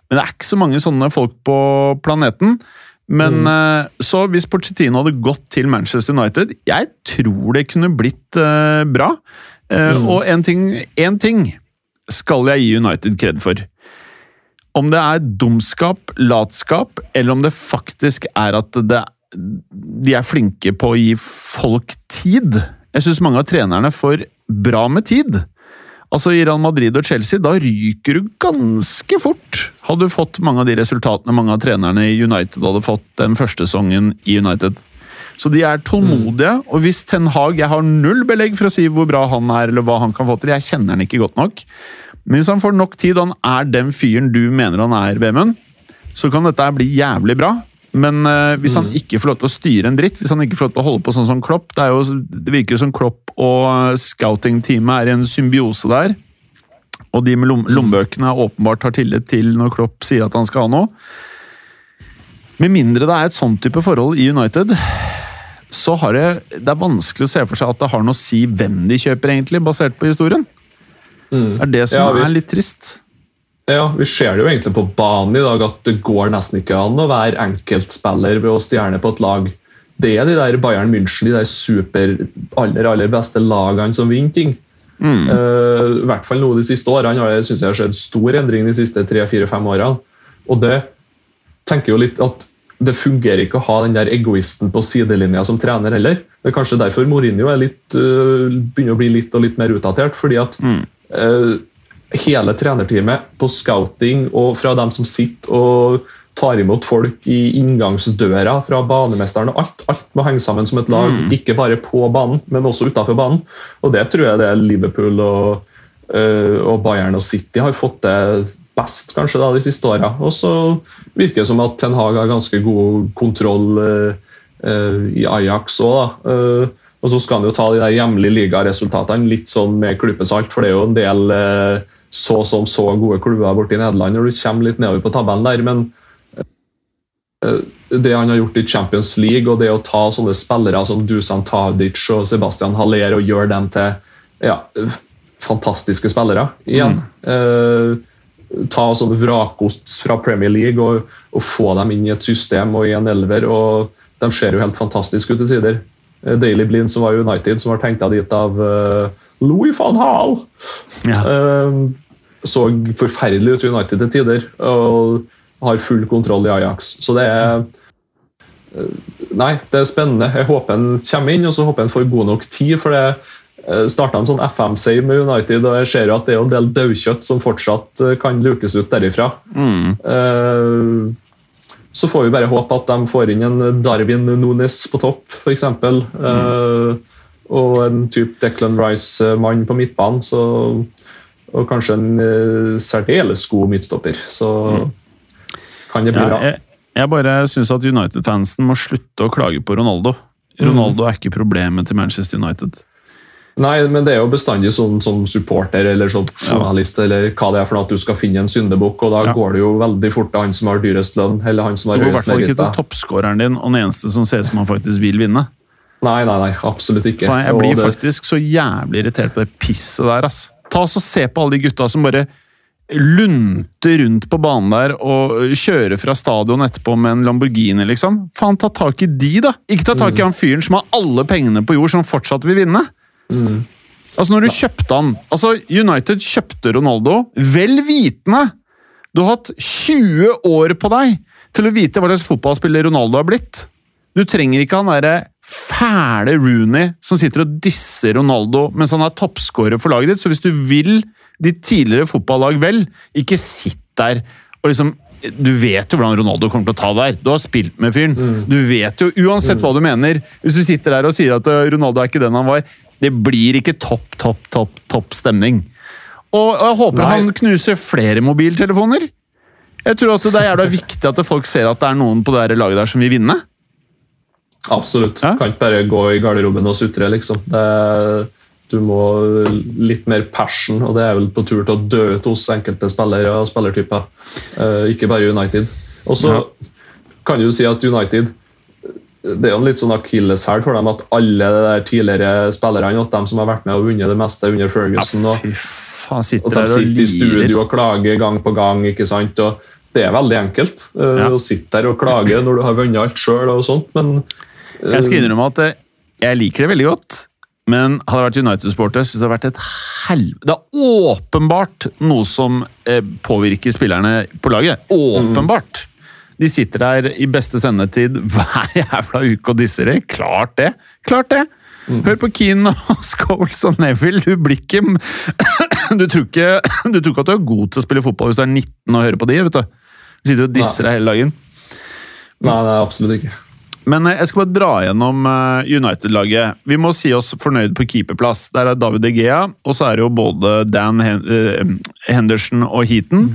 men det er ikke så mange sånne folk på planeten. Men mm. så hvis Pochettino hadde gått til Manchester United, jeg tror det kunne blitt uh, bra. Eh, Og en ting, en ting skal jeg gi United kred for. Om det er dumskap, latskap, eller om det faktisk er at det, de er flinke på å gi folk tid. Jeg syns mange av trenerne får bra med tid. Altså I Real Madrid og Chelsea, da ryker du ganske fort. Hadde du fått mange av de resultatene mange av trenerne i United hadde fått den første sesongen i United. Så de er tålmodige, og hvis Ten Hag Jeg har null belegg for å si hvor bra han er, eller hva han kan få til. Jeg kjenner han ikke godt nok. Men hvis han får nok tid, og han er den fyren du mener han er, Vemund, så kan dette bli jævlig bra. Men uh, hvis han ikke får lov til å styre en dritt, hvis han ikke får lov til å holde på sånn som Klopp Det, er jo, det virker jo som Klopp og scouting-teamet er i en symbiose der. Og de med lom, lommebøkene åpenbart har tillit til når Klopp sier at han skal ha noe. Med mindre det er et sånn type forhold i United, så har det, det er vanskelig å se for seg at det har noe å si hvem de kjøper, egentlig, basert på historien. Det er det som Ja, vi- er litt trist. Ja, Vi ser det jo egentlig på banen i dag at det går nesten ikke an å være enkeltspiller ved å stjerne på et lag. Det er de der Bayern München, de der super, aller aller beste lagene som vinner ting. Mm. Uh, I hvert fall nå de siste årene har det synes jeg har skjedd stor endring de siste tre-fire-fem årene. Og det tenker jo litt at det fungerer ikke å ha den der egoisten på sidelinja som trener heller. Det er kanskje derfor Mourinho er litt, uh, begynner å bli litt og litt mer utdatert. fordi at eh, hele trenerteamet på scouting og fra dem som sitter og tar imot folk i inngangsdøra fra banemesteren og alt, alt må henge sammen som et lag, ikke bare på banen, men også utenfor banen. Og det tror jeg det er Liverpool og, eh, og Bayern og City har fått det best kanskje da de siste åra. Og så virker det som at Ten Hag har ganske god kontroll eh, eh, i Ajax òg, og så skal han jo ta de der hjemlige ligaresultatene litt sånn med klypesalt, for det er jo en del eh, så som så gode klubber borti Nederland når du kommer litt nedover på tabellen der. men eh, det han har gjort i Champions League, og det å ta sånne spillere som Dusan Tadic og Sebastian Haller og gjøre dem til ja, fantastiske spillere igjen. Eh, ta sånne vrakost fra Premier League og, og få dem inn i et system og i en elver. og De ser jo helt fantastiske ut til sider. Eh, Daily Blind, som var United, som var tenkt dit av uh, Louis van Hall. Ja. Uh, så forferdelig ut i United til tider, og har full kontroll i Ajax. Så det er Nei, det er spennende. Jeg håper han kommer inn, og så håper han får god nok tid. for det starta en sånn FM-save med United, og jeg ser jo at det er en del daukjøtt som fortsatt kan lukes ut derifra. Mm. Så får vi bare håpe at de får inn en Darwin Nunes på topp, f.eks. Uh, og en type Declan Rice-mann på midtbanen. Så, og kanskje en uh, særdeles god midtstopper. Så kan det bli bra. jeg, jeg bare syns at United-fansen må slutte å klage på Ronaldo. Ronaldo er ikke problemet til Manchester United. Nei, men det er jo bestandig sånn som supporter eller som journalist eller hva det er for noe at du skal finne en syndebukk, og da Ja. går det jo veldig fort til han som har dyrest lønn, eller han som har Du går i hvert fall ikke til toppskåreren din og den eneste som ser ut som han faktisk vil vinne. Nei, nei, nei, absolutt ikke. Faen, jeg blir det- faktisk så jævlig irritert på det pisset der, ass. Ta oss og Se på alle de gutta som bare lunter rundt på banen der og kjører fra stadion etterpå med en Lamborghini, liksom. Faen, ta tak i de, da! Ikke ta tak i han fyren som har alle pengene på jord, som fortsatt vil vinne. Altså, når du kjøpte han Altså, United kjøpte Ronaldo vel vitende Du har hatt 20 år på deg til å vite hva slags fotballspiller Ronaldo har blitt. Du trenger ikke han derre fæle Rooney som sitter og disser Ronaldo mens han er toppskårer for laget ditt. Så hvis du vil ditt tidligere fotballag vel, ikke sitt der og liksom du vet jo hvordan Ronaldo kommer til å ta deg. Du har spilt med fyren. Du vet jo, Uansett hva du mener, hvis du sitter der og sier at eh, Ronaldo er ikke den han var Det blir ikke topp, topp, topp topp stemning. Og og jeg håper Nei. han knuser flere mobiltelefoner. Jeg tror at det er jævla viktig at folk ser at det er noen på det laget der som vil vinne. Absolutt. Ja. Kan ikke bare gå i garderoben og sutre, liksom. Det, du må litt mer passion, og det er vel på tur til å dø ut hos enkelte spillere og spillertyper. Uh, ikke bare United. Og så kan du si at United det er jo en litt sånn akilleshæl for dem at alle de der tidligere spillerne, at de som har vært med og vunnet det meste under Ferguson og, Fy faen, og sitter de sitter i studio og klager gang på gang. ikke sant? Og det er veldig enkelt uh, Ja. å sitte der og klage når du har vunnet alt sjøl men eh, Jeg skal innrømme at eh, jeg liker det veldig godt, men hadde jeg vært United-sporter, syns det hadde vært et helvete Det er åpenbart noe som påvirker spillerne på laget. Åpenbart! De sitter der i beste sendetid [laughs] hver jævla uke og disser det. Klart det! Klart det! Hør på Keane og [laughs] Scholes og Neville. Du blir ikke [coughs] du tror ikke, [coughs] du tror ikke at du er god til å spille fotball hvis du er 19 og hører på de. vet du. De sitter og disser deg hele dagen. Nei, det er absolutt ikke. Men eh, jeg skal bare dra gjennom eh, United-laget. Vi må si oss fornøyd på keeperplass. Der er David De Gea, og så er det jo både Dan eh, Henderson og Heaton.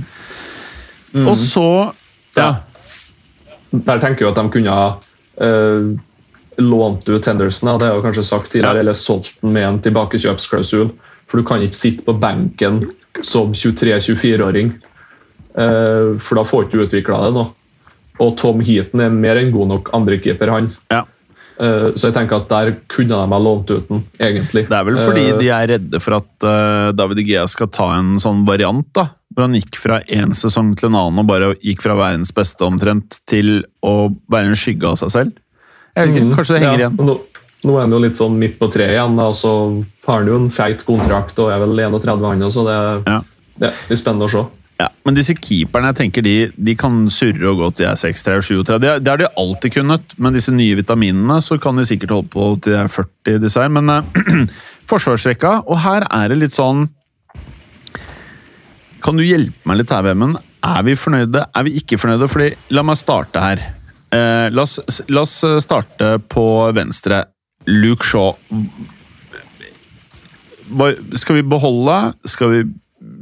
Og så ja. Der tenker jeg at de kunne ha eh, lånt ut Henderson, har jeg jo kanskje sagt tidligere, Ja. eller solgt den med en tilbakekjøpsklausul. For du kan ikke sitte på benken som 23-24-åring, uh, for da får du ikke utvikla det nå. Og Tom Heaton er mer enn god nok andrekeeper, han. Ja. Eh, så jeg tenker at der kunne de ha lånt ut den, egentlig. Det er vel fordi Eh, de er redde for at uh, David Igea skal ta en sånn variant, da. Hvor han gikk fra én sesong til en annen og bare gikk fra verdens beste omtrent til å være en skygge av seg selv. Jeg vet ikke, Mhm. Kanskje det henger Ja, igjen. Nå, nå er han jo litt sånn midt på treet igjen. Da, så har han jo en feit kontrakt og er vel 31 han, så det, Ja. det blir spennende å se. Ja, men disse keeperne jeg tenker de, de kan surre og gå til de er 6-3 og 7-3. Det, har de alltid kunnet, men disse nye vitaminene så kan de sikkert holde på til de er 40, disse her. Men uh, [clears throat] forsvarsrekka, og her er det litt sånn Kan du hjelpe meg litt her, Vemund? Er vi fornøyde? Er vi ikke fornøyde? Fordi, la meg starte her. Uh, la, oss, la oss starte på venstre. Luke Shaw. Hva, skal vi beholde? Skal vi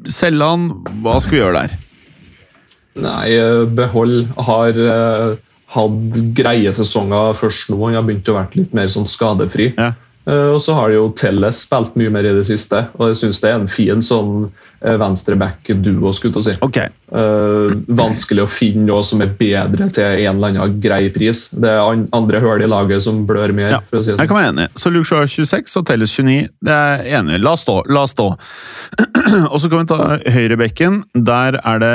selge han? Hva skal vi gjøre der? Nei, eh, Behold har eh, hatt greie sesonger først nå. Han har begynt å være litt mer sånn skadefri. Ja. Eh, og så har jo Telles spilt mye mer i det siste, og jeg syns det er en fin sånn eh, venstreback-duo. si. Okay. Uh, vanskelig å finne noe som er bedre til en eller annen grei pris. Det er andre hull i laget som blør mer. ja. si det jeg sånn. kan være enig. Så Luke Shaw er 26 og Telles 29. Det er jeg enig i. La oss stå. La oss stå. [clears throat] og så kan vi ta høyrebekken. Der er det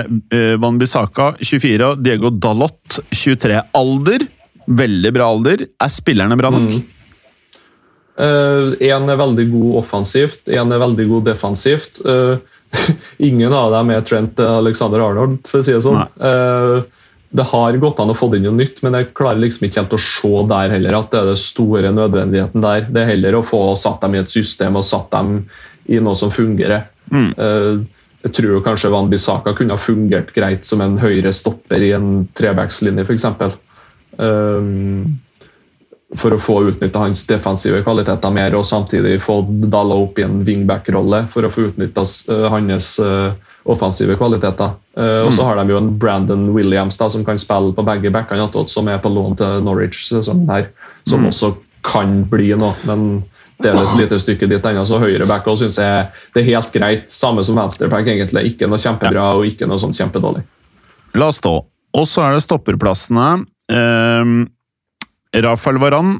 Van Bissaka 24 og Diego Dalot 23. Alder. Veldig bra alder. Er spillerne bra nok? Mm. Én er veldig god offensivt, én er veldig god defensivt. Eh, [laughs] ingen av dem er Trent Alexander Arnold, for å si det sånn. Nei. Eh, det har gått an å få inn noe nytt, men jeg klarer liksom ikke helt å se der heller at det er det store nødvendigheten der. Det er heller å få satt dem i et system og satt dem i noe som fungerer. Mm. Eh, jeg tror kanskje Van Bissaka kunne ha fungert greit som en høyre stopper i en trebackslinje, f.eks. Um, for å få utnytta hans defensive kvaliteter mer, og samtidig få Dalla opp i en wingback-rolle for å få utnytta hans eh, offensive kvaliteter. Eh, og så har de jo en Brandon Williams da, som kan spille på begge backene, som er på lån til Norwich sesongen her, som også kan bli noe. men det er et lite stykke dit ennå, så høyreback syns jeg det er helt greit. Samme som venstreback, egentlig. Ikke noe kjempebra og ikke noe sånn kjempedårlig. La oss stå. Og så er det stopperplassene. Um, Rafael Varan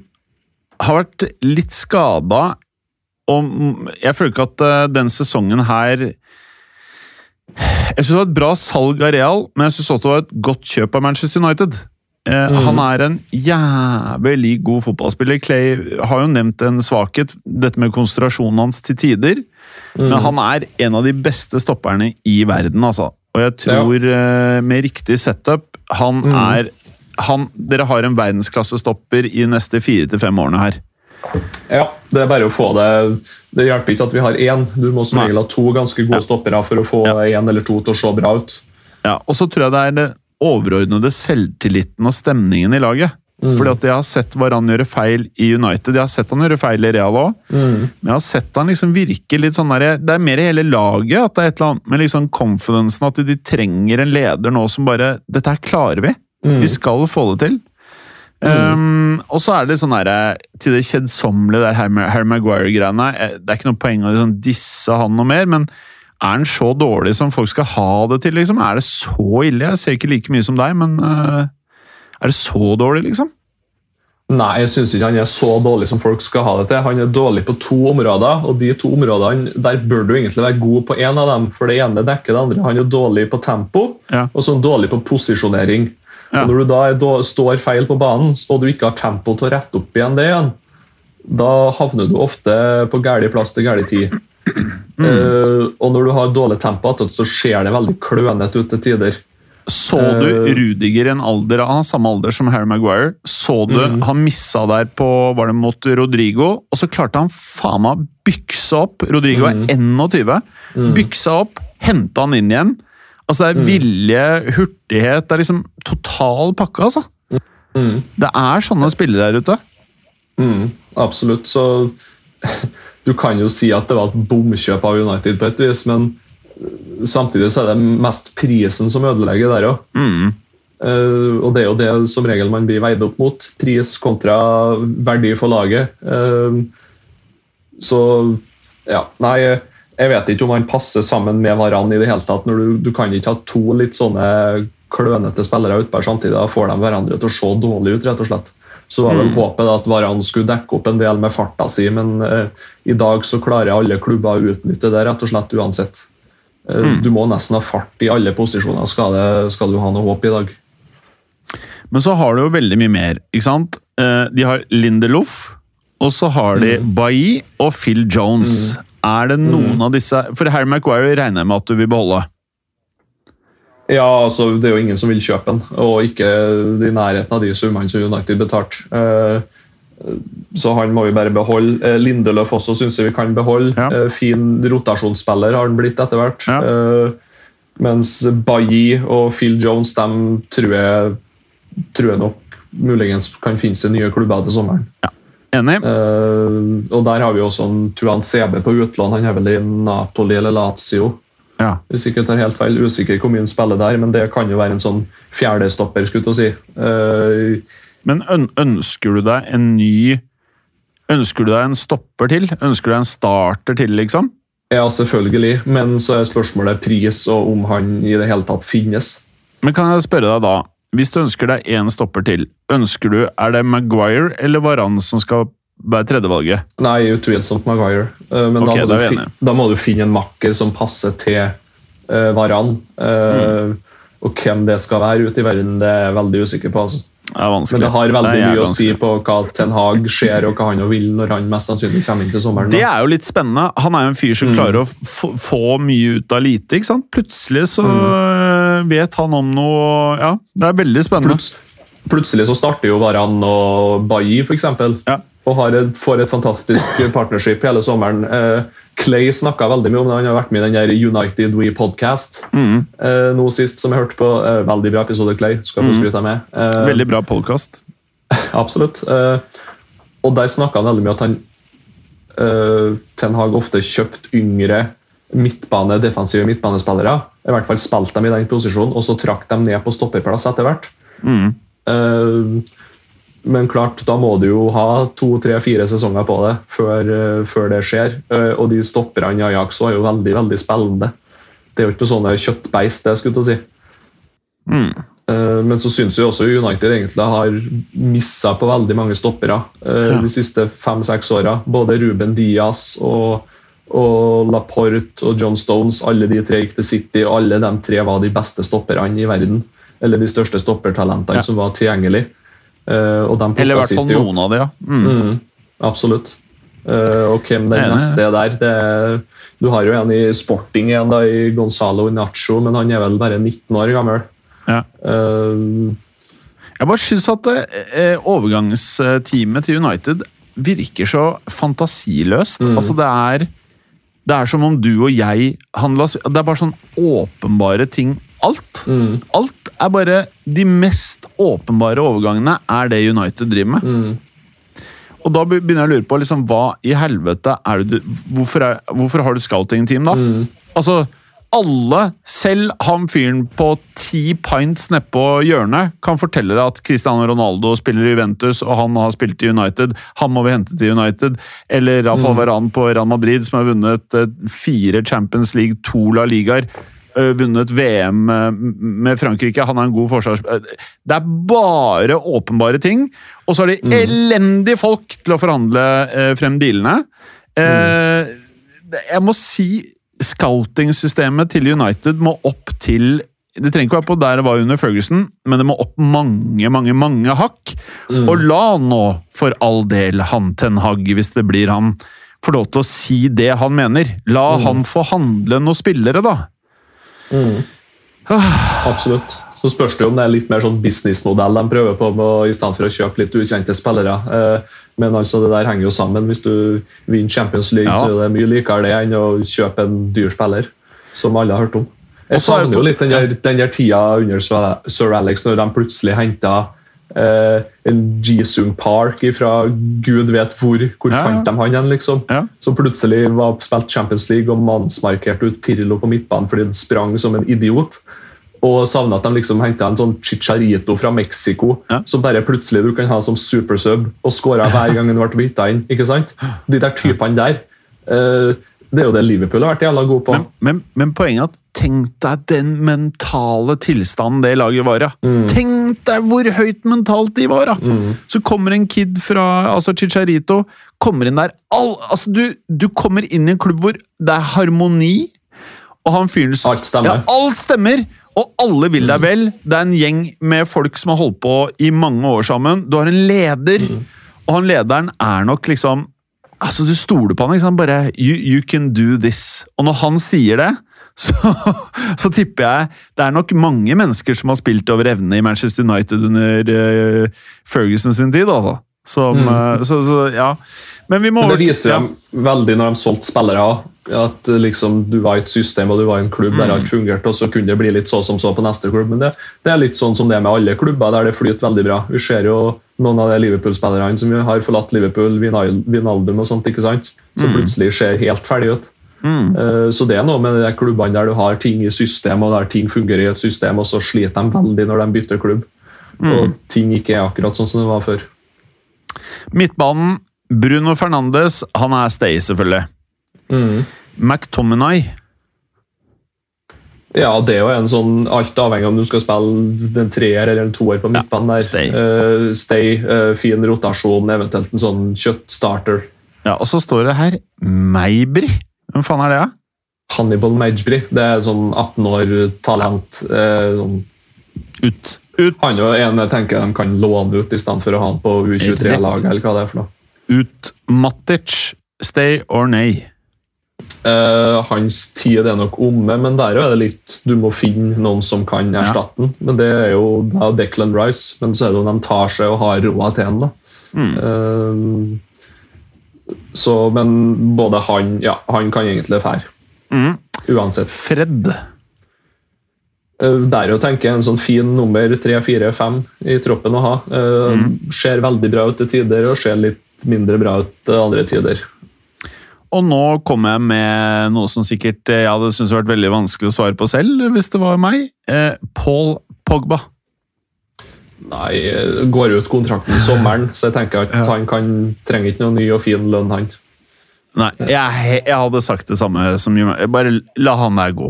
har vært litt skada. Og jeg føler ikke at uh, den sesongen her Jeg syns det var et bra salg av Real, men jeg syns også det var et godt kjøp av Manchester United. Mm. Han er en jævlig god fotballspiller. Clay har jo nevnt en svakhet, dette med konsentrasjonen hans til tider. Men han er en av de beste stopperne i verden, altså. Og jeg tror ja. med riktig setup Han er han, Dere har en verdensklassestopper i neste fire til fem årene her. Ja, det er bare å få det Det hjelper ikke at vi har én. Du må som regel ha to ganske gode stoppere for å få én eller to til å se bra ut. Ja, Og så tror jeg det er det overordnede selvtilliten og stemningen i laget. Fordi at jeg har sett Varan gjøre feil i United, jeg har sett han gjøre feil i Real òg. Men jeg har sett han liksom virke litt sånn der, Det er mer i hele laget at det er et eller annet med liksom confidencen at de trenger en leder nå som bare Dette her klarer vi. Vi skal få det til. Um, og så er det sånn der, til det kjedsommelige der Harry, Harry Maguire-greiene. eh, Det er ikke noe poeng å liksom disse han noe mer, men er han så dårlig som folk skal ha det til? liksom? Er det så ille? Jeg ser ikke like mye som deg, men uh, er det så dårlig, liksom? Nei, jeg syns ikke han er så dårlig som folk skal ha det til. Han er dårlig på to områder, og de to områdene, der bør du egentlig være god på én av dem. For det ene dekker det andre. Han er dårlig på tempo, Ja. og så dårlig på posisjonering. Ja. Når du da da står feil på banen, og du ikke har tempo til å rette opp igjen det igjen, da havner du ofte på gæli plass til gæli tid. [clears throat] Mm. Uh, og når du har dårlig tempo, så ser det veldig klønete ut til tider. Så du Eh. Rudiger i en alder Han samme alder som Harry Maguire. Så du mm. han missa der på Var det mot Rodrigo? Og så klarte han faen meg å bykse opp. Rodrigo er er 21. Byksa opp, henta han inn igjen. Altså Det er Mhm. vilje, hurtighet Det er liksom total pakke, altså. Mm. Det er sånne spillere der ute. Mm, absolutt. Så [laughs] du kan jo si at det var et bomkjøp av United på et vis, men samtidig så er det mest prisen som ødelegger der òg. Mm. Eh, og det er jo det som regel man blir veid opp mot. Pris kontra verdi for laget. Uh, så ja, nei Jeg vet ikke om han passer sammen med Varan i det hele tatt. når du, du kan ikke ha to litt sånne klønete spillere utpå samtidig. Da får de hverandre til å se dårlig ut, rett og slett. Så var vel Mm. håpet at Varan skulle dekke opp en del med farta si, men eh, i dag så klarer alle klubber å utnytte det rett og slett uansett. Eh, Mm. Du må nesten ha fart i alle posisjoner skal, det, skal du ha noe håp i dag. Men så har du jo veldig mye mer, ikke sant? Eh, De har Lindelof, og så har de Bailly og Phil Jones. Er det noen av disse For Harry Maguire regner jeg med at du vil beholde. Ja, altså Det er jo ingen som vil kjøpe den, og ikke i nærheten av de summene som United betalte. Eh, Så han må vi bare beholde. Eh, Lindeløf også syns jeg vi kan beholde. Ja. Eh, Fin rotasjonsspiller har han blitt etter hvert. Ja. Mens Bailly og Phil Jones dem tror jeg, tror jeg nok muligens kan finne seg nye klubber til sommeren. Enig? Uh, og der har vi også en Tuan CB på utlån. Han er vel i Napoli eller Lazio. Ja. Hvis ikke tar helt feil, Usikker hvor mye han spiller der, men det kan jo være en sånn fjerdestopper. skulle jeg si. Uh, Men ønsker du deg en ny Ønsker du deg en stopper til? Ønsker du deg en starter til, liksom? ja, selvfølgelig, men så er spørsmålet pris og om han i det hele tatt finnes. Men kan jeg spørre deg da, hvis du ønsker deg én stopper til, ønsker du, er det Maguire eller Varan som skal være tredjevalget? Nei, utvilsomt Maguire. Eh, men okay, da, må du fin- da må du finne en makker som passer til uh, Varan. Uh, Mm. Og hvem det skal være ute i verden, det er jeg veldig usikker på. altså. Det er vanskelig. Men det har veldig Det mye å si på hva Ten Hag ser og hva han vil når han mest sannsynlig kommer inn til sommeren. Det er jo litt spennende. Han er jo en fyr som Mm. klarer å få, få mye ut av lite. ikke sant? Plutselig så Mm. Vet han om noe Ja, det er veldig spennende. Pluts plutselig så starter jo Varan og Bailly, f.eks. Ja. Og har et, får et fantastisk [laughs] partnership hele sommeren. Eh, Clay snakka veldig mye om det. Han har vært med i den der United We podcast Mm. eh, nå sist, som jeg hørte på. Eh, veldig bra episode, Clay. Skal få skryte med. Eh, Veldig bra podkast. [laughs] Absolutt. Eh, og der snakka han veldig mye at han eh, Ten Hag ofte kjøpt yngre midtbane, defensive midtbanespillere. I hvert fall spilte dem i den posisjonen, og så trakk dem ned på stopperplass etter hvert. Mm. Uh, men klart, da må du jo ha to, tre, fire sesonger på det før, uh, før det skjer. Uh, og de stopperne i Ajax er jo veldig veldig spillende. Det er jo ikke noe sånne kjøttbeist, det skulle jeg si. Mm. Men så syns jeg også United egentlig har missa på veldig mange stoppere Ja. de siste fem-seks åra. Både Ruben Diaz og, og Laporte og John Stones. Alle de tre gikk til City, og alle de tre var de beste stopperne i verden. Eller de største stoppertalentene Ja. som var tilgjengelig. Uh, Eller i hvert fall noen av de, ja. Mm. Mm, absolutt. Uh, og hvem den neste er der det er, Du har jo en i sporting igjen, da, i Gonzalo Nacho, men han er vel bare 19 år gammel. Ja. Uh, Jeg bare syns at eh, overgangsteamet til United virker så fantasiløst. Mm. Altså, det er Det er som om du og jeg handla Det er bare sånn åpenbare ting. Alt. mm, Alt er bare De mest åpenbare overgangene er det United driver med. mm. Og da begynner jeg å lure på liksom, hva i helvete er det du Hvorfor, er, hvorfor har du scouting-team, da? Mm. Altså, alle, selv han fyren på ti pints nedpå hjørnet, kan fortelle deg at Cristiano Ronaldo spiller i Juventus, og han har spilt i United. Han må vi hente til United. Eller Rafael Varane på Real Madrid, som har vunnet eh, fire Champions League, to La Ligaer. eh, Vunnet VM eh, med Frankrike. Han er en god forsvars... Det er bare åpenbare ting. Og så har de elendige folk til å forhandle frem dealene. Mm. Jeg må si scouting-systemet til United må opp til Det trenger ikke være på der det var under Ferguson, men det må opp mange, mange mange hakk. Og la nå, for all del, han Ten Hag, hvis det blir han, få lov til å si det han mener. La han få handle noen spillere, da. Absolutt. Så spørs det om det er litt mer sånn businessmodell de prøver på, med, i stedet for å kjøpe litt ukjente spillere. Eh, Men altså det der henger jo sammen. Hvis du vinner Champions League, Ja. så er det mye likere det enn å kjøpe en dyr spiller, som alle har hørt om. Jeg er savner jo litt den der, den der tida under Sir Alex, når de plutselig henta eh, en Jisung Park fra gud vet hvor. Hvor Ja, ja. fant de han igjen, liksom? Ja. Som plutselig var spilt Champions League og mannsmarkerte ut Pirlo på midtbanen fordi han sprang som en idiot. Og savner at de liksom henta en sånn chicharito fra Mexico, Ja. som bare plutselig du kan ha som supersub og skåra hver gang han ble bytta inn. ikke sant? De der typene der. eh, det er jo det Liverpool har vært jævla god på. Men, men, men poenget er at tenk deg den mentale tilstanden det laget var i. Mm. Tenk deg hvor høyt mentalt de var! da! Så kommer en kid fra altså Chicharito, kommer inn der all, altså du, du kommer inn i en klubb hvor det er harmoni, og han fyren Alt stemmer. Ja, alt stemmer! Og alle vil deg vel. Det er en gjeng med folk som har holdt på i mange år sammen. Du har en leder, og han lederen er nok liksom Altså, Du stoler på han. liksom. Bare you, you can do this. Og når han sier det, [laughs] så, så tipper jeg det er nok mange mennesker som har spilt over evne i Manchester United under uh, Ferguson sin tid, altså. Som, eh, så, så, ja. Men vi må Men det viser dem ja. veldig når de solgte spillere. At eh, liksom, du var i et system og du var i en klubb der alt fungerte, og så kunne det bli litt så som så på neste klubb. Men det, det er litt sånn som det er med alle klubber, der det flyter veldig bra. Vi ser jo noen av de Liverpool-spillerne som har forlatt Liverpool, Vinal- Vinaldum og sånt, ikke sant? som plutselig ser helt ferdig ut. Eh, Så det er noe med de klubbene der du har ting i system, og der ting fungerer i et system, og så sliter de veldig når de bytter klubb. Og ting ikke er akkurat sånn som det var før. Midtbanen, Bruno Fernandes, han er stay, selvfølgelig. Mm. McTominay Ja, det er jo en sånn Alt avhengig om du skal spille en treer eller en toer på midtbanen. der. stay. Uh, stay uh, fin rotasjon, eventuelt en sånn kjøttstarter. Ja, Og så står det her Meibri. Hvem faen er det, da? Hannibal Majbri. Det er sånn 18 år talent. Uh, sånn. Ut. Ut. Han er jo en jeg tenker de kan låne ut, i stedet for å ha han på U23-laget. eller hva det er for noe. Ut. Matic. Stay or nay? Uh, hans tid er nok omme, men der er det litt Du må finne noen som kan erstatte den. Men det er jo da Declan Rice. Men så er det jo de tar seg og har råd til den. da. Uh, så, men både han Ja, han kan egentlig fære. Mm. Uansett. Fred. Eh, Der jo tenker jeg en sånn fin nummer tre, fire, fem i troppen å ha. Mm. Ser veldig bra ut til tider og ser litt mindre bra ut andre tider. Og nå kommer jeg med noe som sikkert eh, jeg hadde syntes vært veldig vanskelig å svare på selv, hvis det var meg. Eh, Paul Pogba. Nei, eh, går ut kontrakten i sommeren, så jeg tenker at han kan, trenger ikke noe ny og fin lønn, han. Nei, jeg, jeg hadde sagt det samme som Juventus. Bare la han der gå.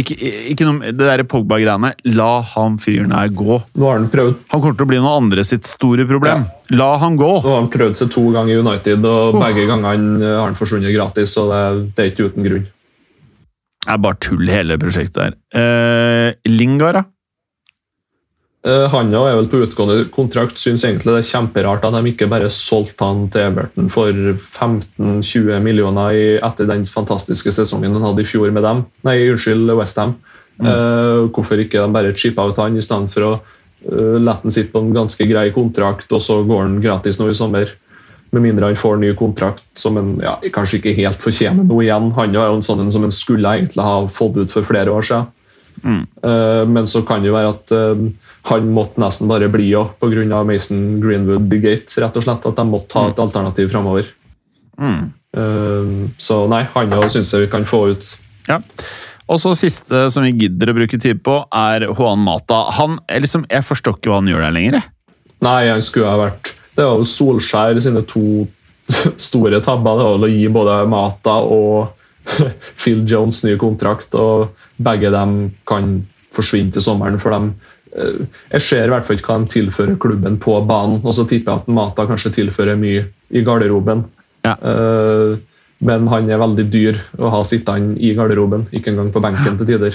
Ikke, ikke noe, det der Pogba-greiene. La han fyren der gå. Nå har han prøvd Han kommer til å bli noen andre sitt store problem. La han gå! Nå har han prøvd seg to ganger i United, og begge gangene har han forsvunnet gratis. så det, det er ikke uten grunn. Det er bare tull, hele prosjektet der. Eh, Lingard, Eh, Han er vel på utgående kontrakt. Syns egentlig det er kjemperart at de ikke bare solgte han til Everton for 15-20 millioner i, etter den fantastiske sesongen han hadde i fjor med dem. Nei, unnskyld, Westham. Uh, hvorfor ikke de bare chippa ut han i stedet for å uh, la han sitte på en ganske grei kontrakt, og så går han gratis nå i sommer? Med mindre han får ny kontrakt som en ja, kanskje ikke helt fortjener noe igjen. Han er jo en sånn som en skulle egentlig ha fått ut for flere år siden. Eh, men så kan det jo være at eh, han måtte nesten bare bli òg, pga. Mason Greenwood-gate. rett og slett, At de måtte ha et alternativ framover. så nei, han òg syns jeg vi kan få ut. Ja. Og så siste som vi gidder å bruke tid på, er Juan Mata. Han, liksom, jeg forstår ikke hva han gjør der lenger. Nei, han skulle ha vært Det var jo Solskjær sine to [laughs] store tabber. Det var vel å gi både Mata og [laughs] Phil Jones ny kontrakt, og begge dem kan forsvinne til sommeren. for dem Jeg ser i hvert fall ikke hva de tilfører klubben på banen, og så tipper jeg at Mata kanskje tilfører mye i garderoben. Ja. Eh, Men han er veldig dyr å ha sittende i garderoben, ikke engang på benken til tider.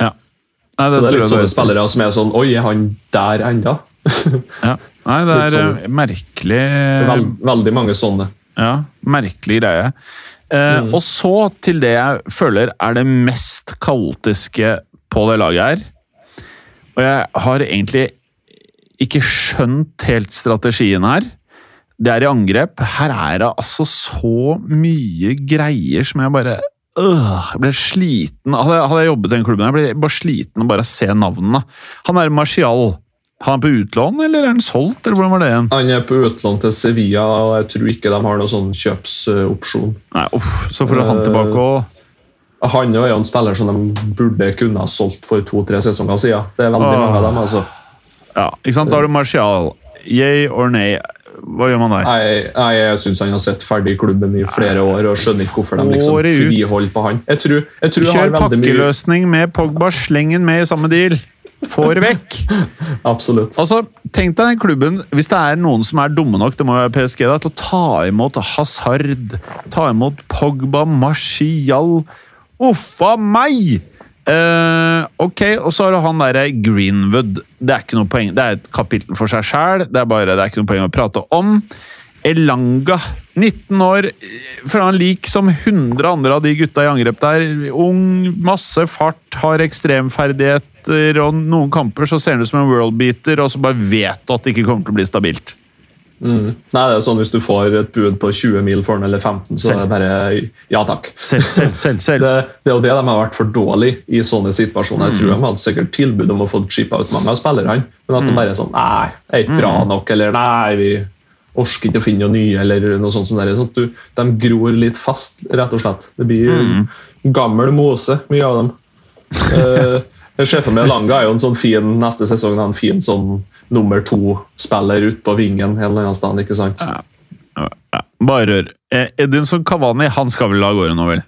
Ja. Nei, Så det er litt sånne spillere som er sånn Oi, er han der enda? [laughs] Ja. Nei, det er sånn- eh, merkelig Vel, veldig mange sånne. Ja, merkelig greie. Eh, Og så til det jeg føler er det mest kaotiske på det laget her. Og jeg har egentlig ikke skjønt helt strategien her. Det er i angrep. Her er det altså så mye greier som jeg bare øh, Jeg ble sliten Hadde jeg, hadde jeg jobbet i den klubben, jeg ble bare sliten av bare å se navnene. Han er Marcial. Han er på utlån, eller er han solgt, eller hvordan var det igjen? Han er på utlån til Sevilla, og jeg tror ikke de har noen sånn kjøpsopsjon. Nei, uff, så får han tilbake og Han er jo en spiller som de burde kunne ha solgt for to-tre sesonger siden. Det er veldig Åh. mange av dem. altså. Ja, ikke sant? Da er det Martial. Yay or nay? Hva gjør man der? Nei, jeg, jeg syns han har sett ferdig klubben i flere år og skjønner ikke hvorfor de liksom tviholder på han. Jeg tror, jeg tror Kjør pakkeløsning med Pogba, sleng den med i samme deal. Får vekk. [laughs] Absolutt. Altså, Tenk deg den klubben, hvis det er noen som er dumme nok det må være PSG da, til å ta imot Hazard, ta imot Pogba, Martial Uff a meg! Uh, ok, og så har du han derre Greenwood. Det er ikke noe poeng. Det er et kapittel for seg sjæl. Det, det er ikke noe poeng å prate om. Elanga, 19 år, fra han lik som 100 andre av de gutta i angrep der. Ung, masse fart, har ekstremferdigheter, og noen kamper så ser han ut som en worldbeater, og så bare vet du at det ikke kommer til å bli stabilt. Mm. Nei, det er sånn Hvis du får et bud på 20 mil for den eller 15, så er det bare ja takk. Selv, selv, selv. [laughs] selv. Det, det er jo det de har vært for dårlige i sånne situasjoner. Jeg tror de hadde sikkert tilbud om å få chippa ut mange av spillerne, men at de bare er sånn Nei, er ikke bra nok, eller nei, vi orker ikke å finne noe nye, eller noe sånt. som det er. Sånn du, de gror litt fast, rett og slett. Det blir gammel mose, mye av dem. [laughs] Eh, Sjefen med Langa er jo en sånn fin neste sesong en fin sånn nummer to-spiller ute på vingen. en eller annen sted, ikke sant? Ja, bare rør. Eh, Edinson Cavani han skal vel av gårde nå, vel?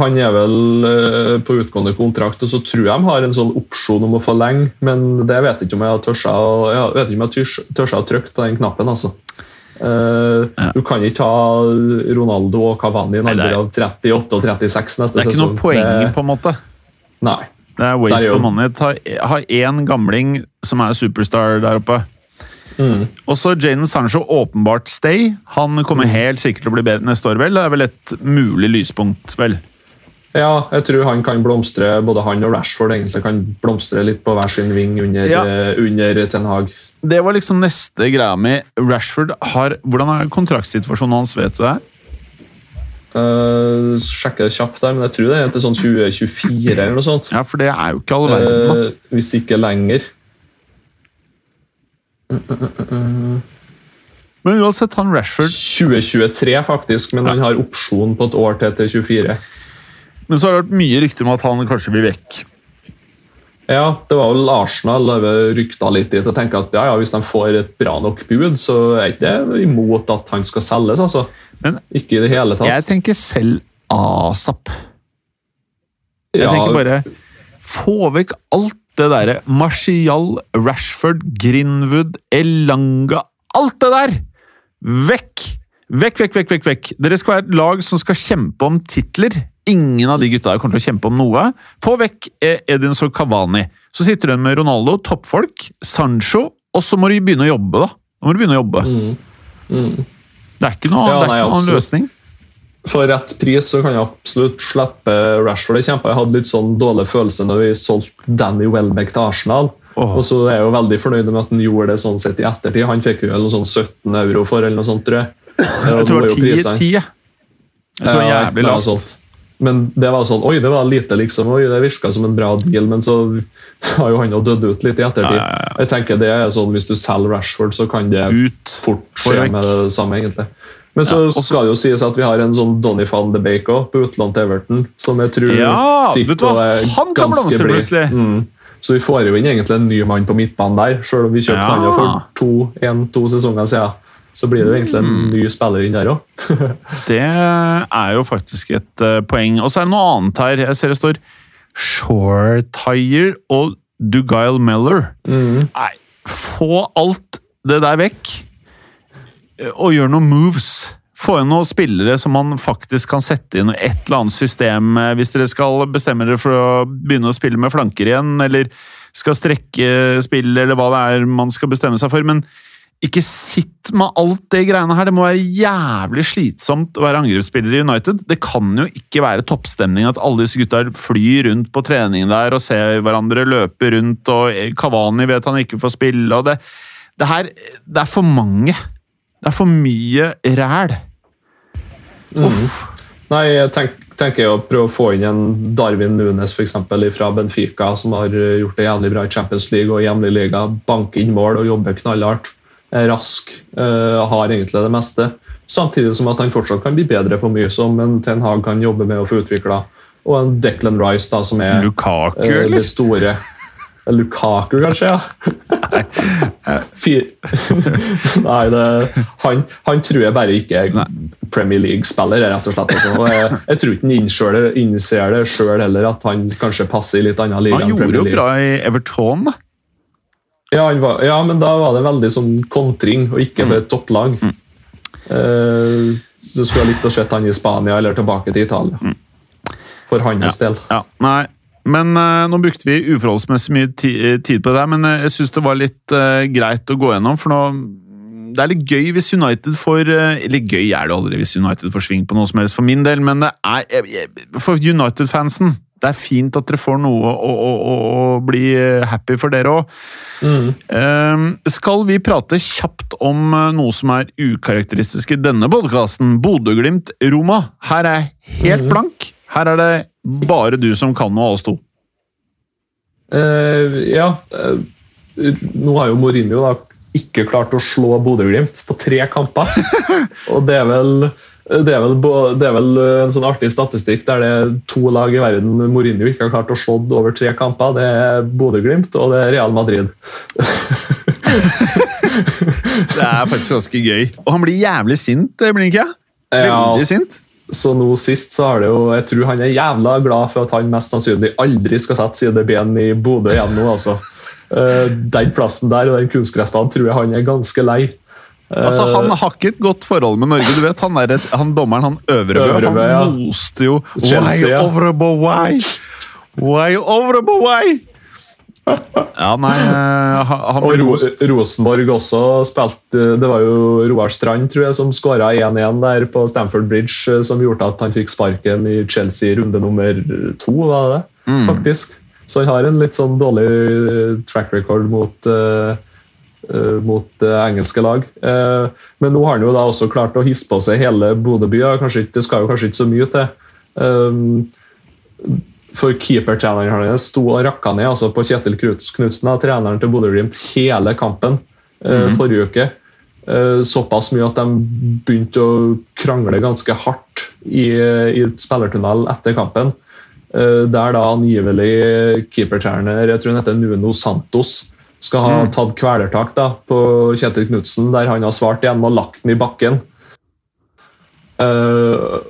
Han er vel eh, på utgående kontrakt, og så tror jeg de har en sånn opsjon om å forlenge, men det vet jeg ikke om jeg har tørsa, jeg jeg å trykke på den knappen. altså. Eh, Ja. Du kan ikke ha Ronaldo og Cavani i en er- alder av 38 og 36 neste sesong. Det er ikke noe poeng, på en måte. Nei. Det er waste of money. Ta, ha én gamling som er superstar der oppe. Mm. Og så Jaden Sancho, åpenbart stay. Han kommer helt sikkert til å bli bedre neste år, vel? Det er vel et mulig lyspunkt, vel? Ja, jeg tror han kan blomstre, både han og Rashford egentlig kan blomstre litt på hver sin ving under, Ja. eh, under Ten Hag. Det var liksom neste greia mi. Rashford har Hvordan er kontraktsituasjonen hans, vet du det? Uh, sjekker kjapt der, men jeg tror det er til sånn 2024 eller noe sånt. Ja, for det er jo ikke all verden, da. Uh, hvis ikke lenger. Men uansett, han Rashford 2023, faktisk, men han har opsjon på et år til til 24. Men så har det vært mye rykter om at han kanskje blir vekk. Ja, det var vel Arsenal var rykta litt dit. Jeg tenker at ja, ja, Hvis de får et bra nok bud, så er ikke det imot at han skal selges. altså. Men Ikke i det hele tatt. jeg tenker selv asap. Jeg ja, tenker bare Få vekk alt det derre Martial, Rashford, Greenwood, Elanga Alt det der! Vekk! Vekk, vekk, vekk, vekk, vekk. Dere skal være et lag som skal kjempe om titler. Ingen av de gutta der kommer til å kjempe om noe. Få vekk eh, Edinson Cavani. Så sitter du med Ronaldo, toppfolk, Sancho, og så må du begynne å jobbe, da. Nå må du begynne å jobbe. Mm. Mm. Det er ikke noen Ja, nei, ikke noen løsning. For rett pris så kan jeg absolutt slippe Rashford. Jeg kjempa. Jeg hadde litt sånn dårlig følelse når vi solgte Danny Welbeck til Arsenal. Oh. Og så er jeg jo veldig fornøyd med at han gjorde det sånn sett i ettertid. Han fikk jo noe sånn 17 euro for, eller noe sånt, tror jeg. Jeg tror det var 10 10. Jeg tror det var jævlig lavt. Men det var sånn Oi, det var lite, liksom. Oi, det virka som en bra deal, men så har jo han jo dødd ut litt i ettertid. Ja, ja, ja. Jeg tenker det er sånn Hvis du selger Rashford, så kan det Ut. fort skje med det samme, egentlig. Men så Ja, og skal det jo sies at vi har en sånn Donny van de Bake også, på utlån til Everton, som jeg tror Ja, sitter og er Han kan ganske blid. Mm. Så vi får jo inn egentlig en ny mann på midtbanen der, selv om vi kjøpte Ja. han for to, en, to sesonger siden. Så blir det egentlig Mm. en ny spiller inn der òg. [laughs] Det er jo faktisk et eh, poeng. Og så er det noe annet her. Jeg ser det står Shortire og Dugail Meller. Mm. Nei, få alt det der vekk, eh, og gjør noen moves. Få inn noen spillere som man faktisk kan sette inn i et eller annet system. eh, Hvis dere skal bestemme dere for å begynne å spille med flanker igjen, eller skal strekke spill, eller hva det er man skal bestemme seg for. Men ikke sitt med alt det greiene her. Det må være jævlig slitsomt å være angrepsspiller i United. Det kan jo ikke være toppstemning at alle disse gutta flyr rundt på trening der og ser hverandre løpe rundt, og Kavani vet han ikke får spille, og det, det her Det er for mange. Det er for mye ræl. Uff. Nei, jeg tenk, tenker å prøve å få inn en Darwin Nunes for eksempel, fra Benfica, som har gjort det jævlig bra i Champions League og hjemlig liga. Banke inn mål og jobbe knallhardt. Er rask, eh, har egentlig det meste. Samtidig som at han fortsatt kan bli bedre på mye som en Ten Hag kan jobbe med å få utvikla. og en Declan Rice, da, som er Lukaku, uh, det store Lukaku, kanskje? ja. [laughs] Nei, [laughs] Nei, det, han, han tror jeg bare ikke er Nei. Premier League-spiller, rett og slett. Altså. Og jeg, jeg tror ikke han innser det, sjøl heller, at han kanskje passer i litt annen liga Han gjorde jo bra i Everton, da. Ja, var, ja, men da var det veldig sånn kontring, og ikke for et topplag. Eh, så skulle jeg likt å se han i Spania eller tilbake til Italia. For hans del. Ja, nei. Men uh, nå brukte vi uforholdsmessig mye ti eh, tid på det men jeg syns det var litt greit å gå gjennom, for nå det er litt gøy hvis United får Eller gøy er det aldri hvis United får sving på noe som helst for min del, men det er For United-fansen det er fint at dere får noe å, å, å, å bli eh, happy for dere òg. Mm. skal vi prate kjapt om eh, noe som er ukarakteristisk i denne podkasten? Bodø-Glimt-Roma. Her er jeg helt blank. Her er det bare du som kan noe av oss to. Uh, ja, Uh, nå har jo Mourinho da ikke klart å slå Bodø-Glimt på tre kamper. [laughs] Og det er vel det er, vel, det er vel en sånn artig statistikk der det er to lag i verden Mourinho ikke har klart å slå over tre kamper. Det er Bodø-Glimt og det er Real Madrid. [laughs] Det er faktisk ganske gøy. Og han blir jævlig sint, Blinkia. han? Ja, sint. Så nå sist så har det jo Jeg tror han er jævla glad for at han mest sannsynlig aldri skal sette sideben i Bodø igjen nå, altså. Eh, Den plassen der og den kunstgressbanen tror jeg han er ganske lei. Altså, Eh, Han har ikke et godt forhold med Norge. du vet, Han, er et, han dommeren, han Øvrebø, Øvrebø, han ja. moste jo Why. Øvrebø, why? Why Øvrebø, why? Ja, nei eh, Han, Og Ro most. Rosenborg også spilte Det var jo Roar Strand tror jeg, som skåra 1-1 der på Stamford Bridge, eh, som gjorde at han fikk sparken i Chelsea runde nummer to, var det det? Mm. Faktisk. Så han har en litt sånn dårlig eh, track record mot eh, eh, mot eh, engelske lag. Eh, men nå har han jo da også klart å hisse på seg hele Bodø by. og Kanskje ikke, det skal jo kanskje ikke så mye til. For keepertreneren hans sto og rakka ned altså på Kjetil Knuts- Knutsen, treneren til Bodø-Glimt, hele kampen eh, forrige uke. Eh, såpass mye at de begynte å krangle ganske hardt i, i spillertunnel etter kampen. Eh, der da angivelig keepertrener, jeg tror han heter Nuno Santos, skal ha tatt kvelertak da, på Kjetil Knutsen, der han har svart igjen med å lagt den i bakken. Uh,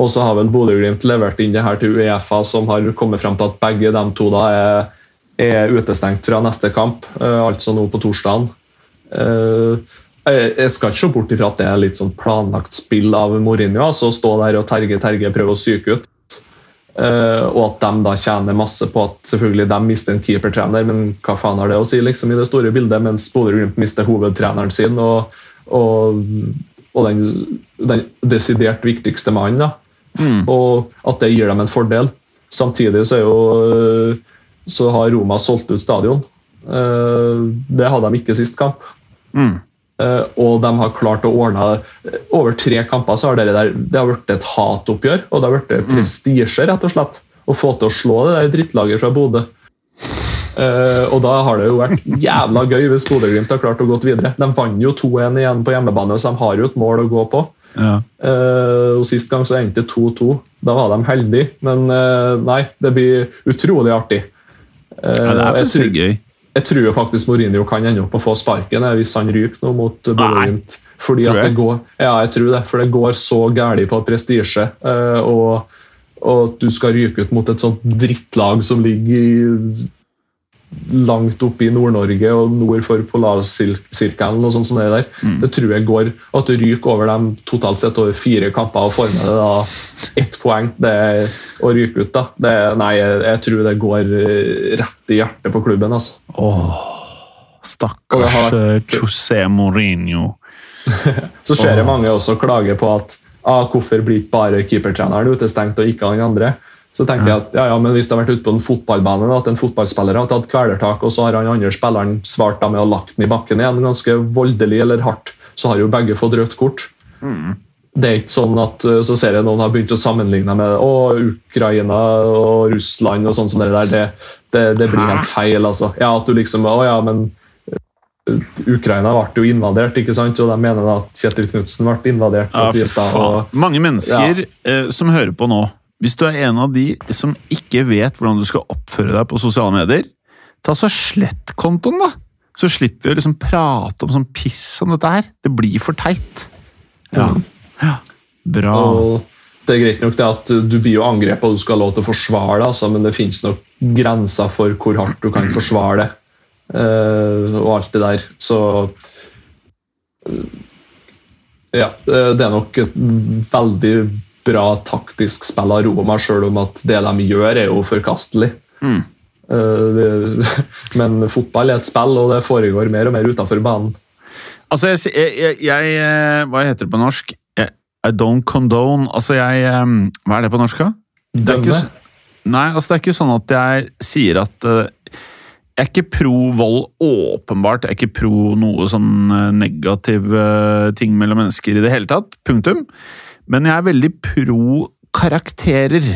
og så har vel Bodø-Glimt levert inn det her til Uefa, som har kommet frem til at begge de to da er, er utestengt fra neste kamp, uh, altså nå på torsdagen. Uh, jeg, jeg skal ikke se bort ifra at det er litt sånn planlagt spill av Mourinho, altså å stå der og terge, terge, prøve å psyke ut. Eh, og at de da tjener masse på at selvfølgelig de mister en keepertrener, men hva faen har det å si liksom i det store bildet, mens Bodø-Glimt mister hovedtreneren sin og, og, og den, den desidert viktigste mannen. da. Og at det gir dem en fordel. Samtidig så, jo, så har Roma solgt ut stadion. Eh, Det hadde de ikke sist kamp. Mm. Eh, Og de har klart å ordne Over tre kamper så har det, der, det har blitt et hatoppgjør, og det har blitt prestisje, rett og slett. Å få til å slå det der drittlaget fra Bodø. Uh, og da har det jo vært jævla gøy hvis Bodø-Glimt har klart å gå videre. De vant jo 2-1 igjen på hjemmebane, så de har jo et mål å gå på. Ja. Uh, og Sist gang så endte det 2-2. Da var de heldige, men uh, nei, det blir utrolig artig. Eh, Ja, det er faktisk gøy. Jeg tror jo faktisk Mourinho kan ende opp å få sparken eh, hvis han ryker nå mot eh, Bodø-Glimt. Fordi at det går, ja, jeg tror det, for det går så galt på prestisje. eh, og, og at du skal ryke ut mot et sånt drittlag som ligger i, langt oppe i Nord-Norge og nord for Polarsirkelen og sånn som det der. Mm. Det tror jeg går. At du ryker over dem totalt sett over fire kamper og får med deg da ett poeng det er å ryke ut, da. Det, nei, jeg, jeg tror det går eh, rett i hjertet på klubben, altså. Åh, Stakkars har eh, José Mourinho. [laughs] Så ser jeg mange også klage på at ah, hvorfor blir ikke bare keepertreneren utestengt og ikke han andre. Så tenker jeg at ja, ja, men hvis det har vært ute på en fotballbane, at en fotballspiller har tatt kvelertak, og så har han andre spilleren svart da med å lagt den i bakken igjen, ganske voldelig eller hardt, så har jo begge fått rødt kort. Det er ikke sånn at uh, Så ser jeg noen har begynt å sammenligne med å, Ukraina og Russland og sånn som det der. Det, det, det blir helt feil, altså. Ja, at du liksom Å ja, men uh, Ukraina ble jo invadert, ikke sant? og de mener da at Kjetil Knutsen ble invadert. Ja, og, Mange mennesker eh, som hører på nå, hvis du er en av de som ikke vet hvordan du skal oppføre deg på sosiale medier, ta så slett kontoen, da! Så slipper vi å liksom prate om sånn piss som dette her. Det blir for teit. Ja. ja. Bra. Og det er greit nok det at du blir jo angrepet og du skal ha lov til å forsvare deg, altså, men det finnes nok grenser for hvor hardt du kan forsvare det. uh, og alt det der. Så uh, Ja, eh, det er nok et veldig bra taktisk spill av Roma, sjøl om at det de gjør, er jo forkastelig. Mm. Eh, [laughs] men fotball er et spill, og det foregår mer og mer utenfor banen. Altså, jeg, jeg, jeg, eh, Hva heter det på norsk? I don't condone. Altså, jeg eh, Hva er det på norsk, da? Dømme. nei, altså det er ikke sånn at jeg sier at Jeg er ikke pro vold, åpenbart. Jeg er ikke pro noe sånn negativ ting mellom mennesker i det hele tatt. Punktum. Men jeg er veldig pro karakterer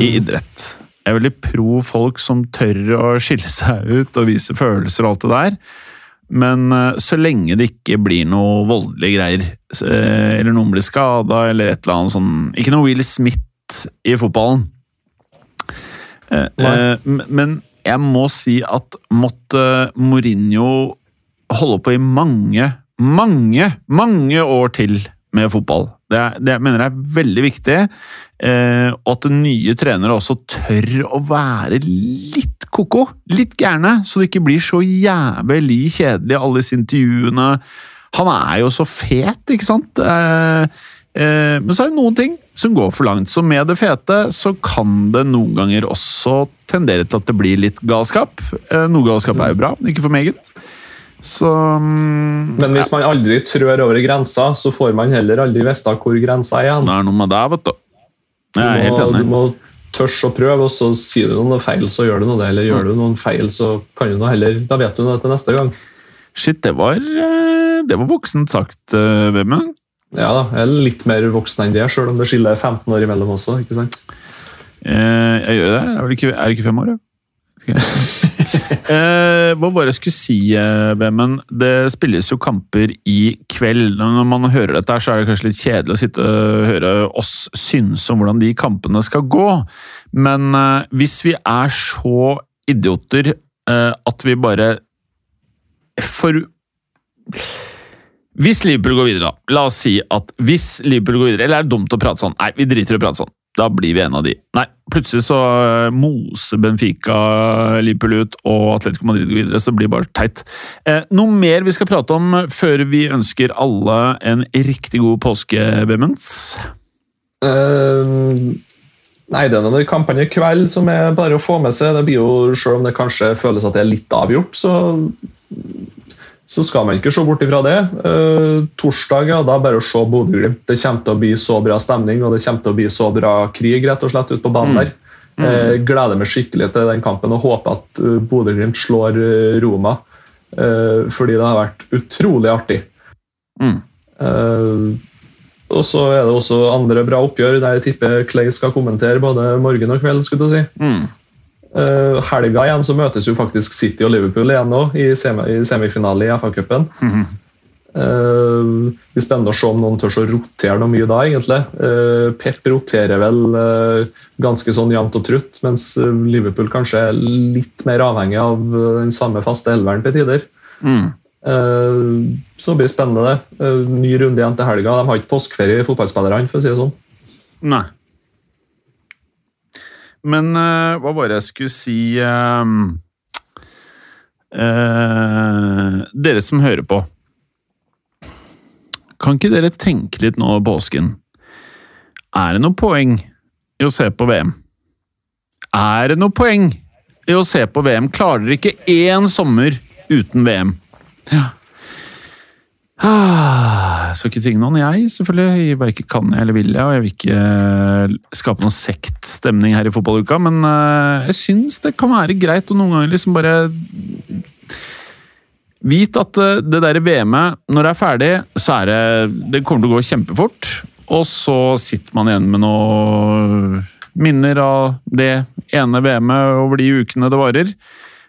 i idrett. Jeg er veldig pro folk som tør å skille seg ut og vise følelser og alt det der. Men eh, så lenge det ikke blir noe voldelige greier, eh, eller noen blir skada, eller et eller annet sånn Ikke noe Will Smith i fotballen. Nei. eh, men jeg må si at måtte Mourinho holde på i mange, mange, mange år til med fotball. Det, det jeg mener jeg er veldig viktig. Eh, og at nye trenere også tør å være litt ko-ko, litt gærne, så det ikke blir så jævlig kjedelig, alle disse intervjuene. Han er jo så fet, ikke sant? Eh, eh, men så er det noen ting som går for langt. Så med det fete så kan det noen ganger også tendere til at det blir litt galskap. Eh, noe galskap er jo bra, ikke for meget. Så mm, Men hvis man aldri trør over grensa, så får man heller aldri vite hvor grensa er. Det er noe med det, vet du. Jeg er helt Du må, enig. du må tørs å prøve, og så sier du noe feil, så gjør du noe det. Eller gjør du noen feil, så kan du noe heller Da vet du noe til neste gang. Shit, det var, eh, det var voksent sagt, eh, Vemund. Ja da, jeg er litt mer voksen enn det, sjøl om det skiller 15 år imellom også. ikke sant? Eh, Jeg gjør det. Er, vel ikke, er det ikke fem år, ja? [laughs] [laughs] eh, hva bare skulle si, eh, Vemund? Det spilles jo kamper i kveld. Når man hører dette, så er det kanskje litt kjedelig å sitte og høre oss synse om hvordan de kampene skal gå. Men eh, hvis vi er så idioter eh, at vi bare For Hvis Liverpool går videre, da. La oss si at hvis Liverpool går videre Eller er det dumt å prate sånn? Nei, vi driter i å prate sånn. Da blir vi en av de. Nei, plutselig så eh, moser Benfica Liverpool ut, og Atletico Madrid går videre, så det blir bare teit. Eh, noe mer vi skal prate om før vi ønsker alle en riktig god påske, Vemmunds? Uh, nei, det er noen kampene i kveld som er bare å få med seg. Det blir jo, Selv om det kanskje føles at det er litt avgjort, så, så skal man ikke se bort ifra det. Eh, torsdag, ja, da bare å se Bodø-Glimt. Det kommer til å bli så bra stemning og det kommer til å bli så bra krig rett og slett ut på banen der. Eh, gleder meg skikkelig til den kampen og håper at uh, Bodø-Glimt slår uh, Roma. eh, fordi det har vært utrolig artig. Mm. Eh, og så er det også andre bra oppgjør der jeg tipper Clay skal kommentere både morgen og kveld. skulle du si. Mm. Eh, helga igjen så møtes jo faktisk City og Liverpool igjen nå i, sem i semifinale i FA-cupen. Mhm. Eh, det blir spennende å se om noen tør å rotere noe mye da, egentlig. Uh, Pep roterer vel ganske sånn jevnt og trutt, mens Liverpool kanskje er litt mer avhengig av den samme faste elveren til tider. Mm. Så blir det spennende. Eh, ny runde igjen til helga. De har ikke påskeferie, fotballspillerne, for å si det sånn. Nei. Men uh, hva var det jeg skulle si ehm, uh, Dere som hører på. Kan ikke dere tenke litt nå påsken? Er det noe poeng i å se på VM? Er det noe poeng i å se på VM? Klarer dere ikke én sommer uten VM? Ja. Ah, Jeg skal ikke tvinge noen, jeg, selvfølgelig. Jeg verken kan jeg eller vil jeg, og jeg vil ikke eh, skape noen sektstemning her i fotballuka, men eh, jeg syns det kan være greit å noen ganger liksom bare Vit at eh, det der VM-et, når det er ferdig, så er det Det kommer til å gå kjempefort, og så sitter man igjen med noen minner av det ene VM-et over de ukene det varer.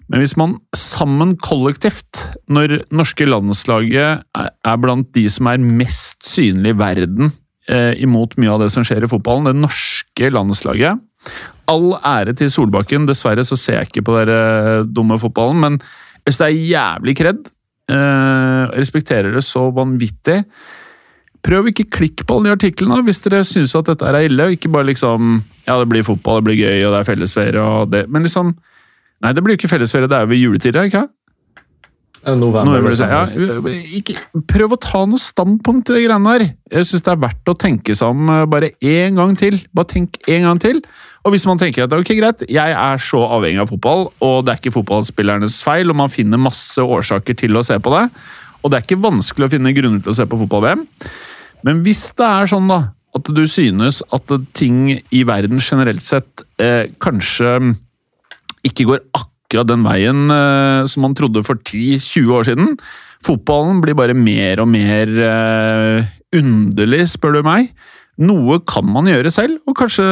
Men hvis man sammen kollektivt, når norske landslaget er blant de som er mest synlige i verden eh, imot mye av det som skjer i fotballen, det norske landslaget All ære til Solbakken. Dessverre så ser jeg ikke på den dumme fotballen, men jeg det er jævlig kred. Eh, respekterer det så vanvittig. Prøv ikke klikk på alle de artiklene hvis dere syns at dette er ille. Ikke bare liksom Ja, det blir fotball, det blir gøy, og det er fellesferie og det Men liksom Nei, det blir jo ikke fellesferie, det er jo ved juletider, ikke sant? November, ja, ikke, prøv å ta noe standpunkt til de greiene der. Jeg syns det er verdt å tenke seg om eh, bare én gang til. Bare tenk én gang til. Og hvis man tenker at ok, greit, jeg er så avhengig av fotball, og det er ikke fotballspillernes feil, og man finner masse årsaker til å se på det, og det er ikke vanskelig å finne grunner til å se på fotball-VM, men hvis det er sånn da, at du synes at ting i verden generelt sett eh, kanskje ikke går akkurat den veien eh, som man trodde for 10-20 år siden. Fotballen blir bare mer og mer eh, underlig, spør du meg. Noe kan man gjøre selv, og kanskje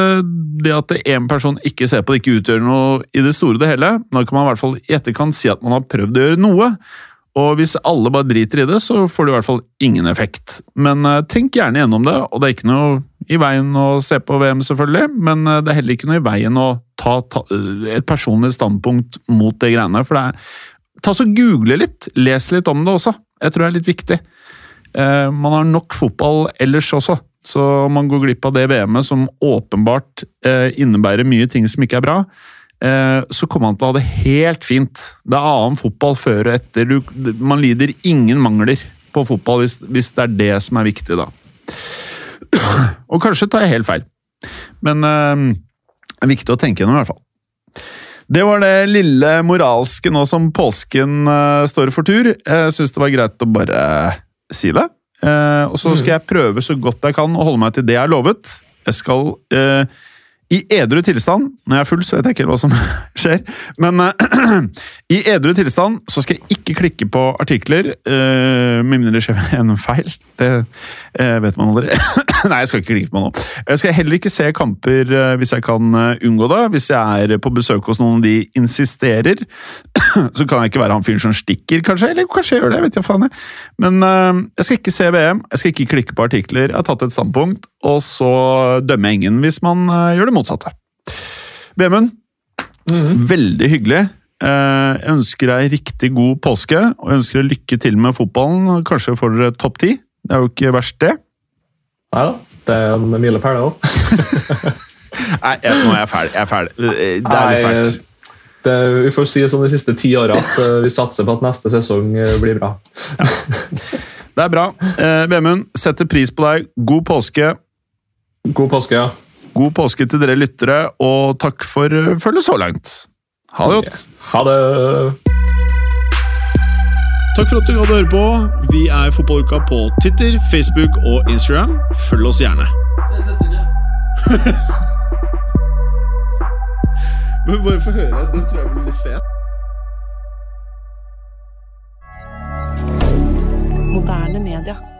det at én person ikke ser på det, ikke utgjør noe i det store og det hele. Da kan man i hvert fall i etterkant si at man har prøvd å gjøre noe. Og hvis alle bare driter i det, så får det i hvert fall ingen effekt. Men eh, tenk gjerne gjennom det, og det er ikke noe i veien å se på VM, selvfølgelig, men eh, det er heller ikke noe i veien å ta, ta eh, et personlig standpunkt mot det greiene. For det er Ta så Google litt, les litt om det også. Jeg tror det er litt viktig. Man har nok fotball ellers også, så man går glipp av det VM-et som åpenbart innebærer mye ting som ikke er bra. Eh, så kommer han til å ha det helt fint. Det er annen fotball før og etter. Du, man lider ingen mangler på fotball hvis, hvis det er det som er viktig, da. [clears throat] Og kanskje tar jeg helt feil, men eh, det er viktig å tenke gjennom i hvert fall. Det var det lille moralske nå som påsken øh, står for tur. Jeg syns det var greit å bare si det. Eh, og så skal jeg prøve så godt jeg kan å holde meg til det jeg har lovet. Jeg skal eh, i edru tilstand Når jeg er full, så vet jeg ikke hva som [laughs] skjer. Men uh, [clears throat] i edru tilstand så skal jeg ikke klikke på artikler, uh, med det skjer [laughs] en feil. Det uh, vet man aldri. [coughs] Nei, jeg skal ikke klikke på noe. Jeg skal heller ikke se kamper hvis jeg kan unngå det. Hvis jeg er på besøk hos noen de insisterer, [coughs] så kan jeg ikke være han fyren som stikker, kanskje. Eller kanskje jeg gjør det, vet jeg faen. jeg. Men jeg skal ikke se VM, jeg skal ikke klikke på artikler. Jeg har tatt et standpunkt, og så dømmer jeg ingen hvis man gjør det motsatte. Vemund, veldig hyggelig. Eh, Jeg ønsker deg riktig god påske, og jeg ønsker deg lykke til med fotballen. Kanskje får dere topp ti. Det er jo ikke verst, det. Nei da, det er en milepæl, det òg. [laughs] Nei, jeg, nå er jeg ferdig. Jeg er ferdig. Det er litt fælt. Vi får si sånn de siste ti åra at eh, vi satser på at neste sesong eh, blir bra. Det er bra. Eh, Vemund, setter pris på deg. God påske. God påske, ja. God påske til dere lyttere, og takk for eh, følget så langt. Ha det godt. Ha det. Takk for at du hadde høre på. Vi er Fotballuka på Titter, Facebook og Instagram. Følg oss gjerne. [laughs] Men bare få høre. Den tror jeg blir litt fet. Moderne media.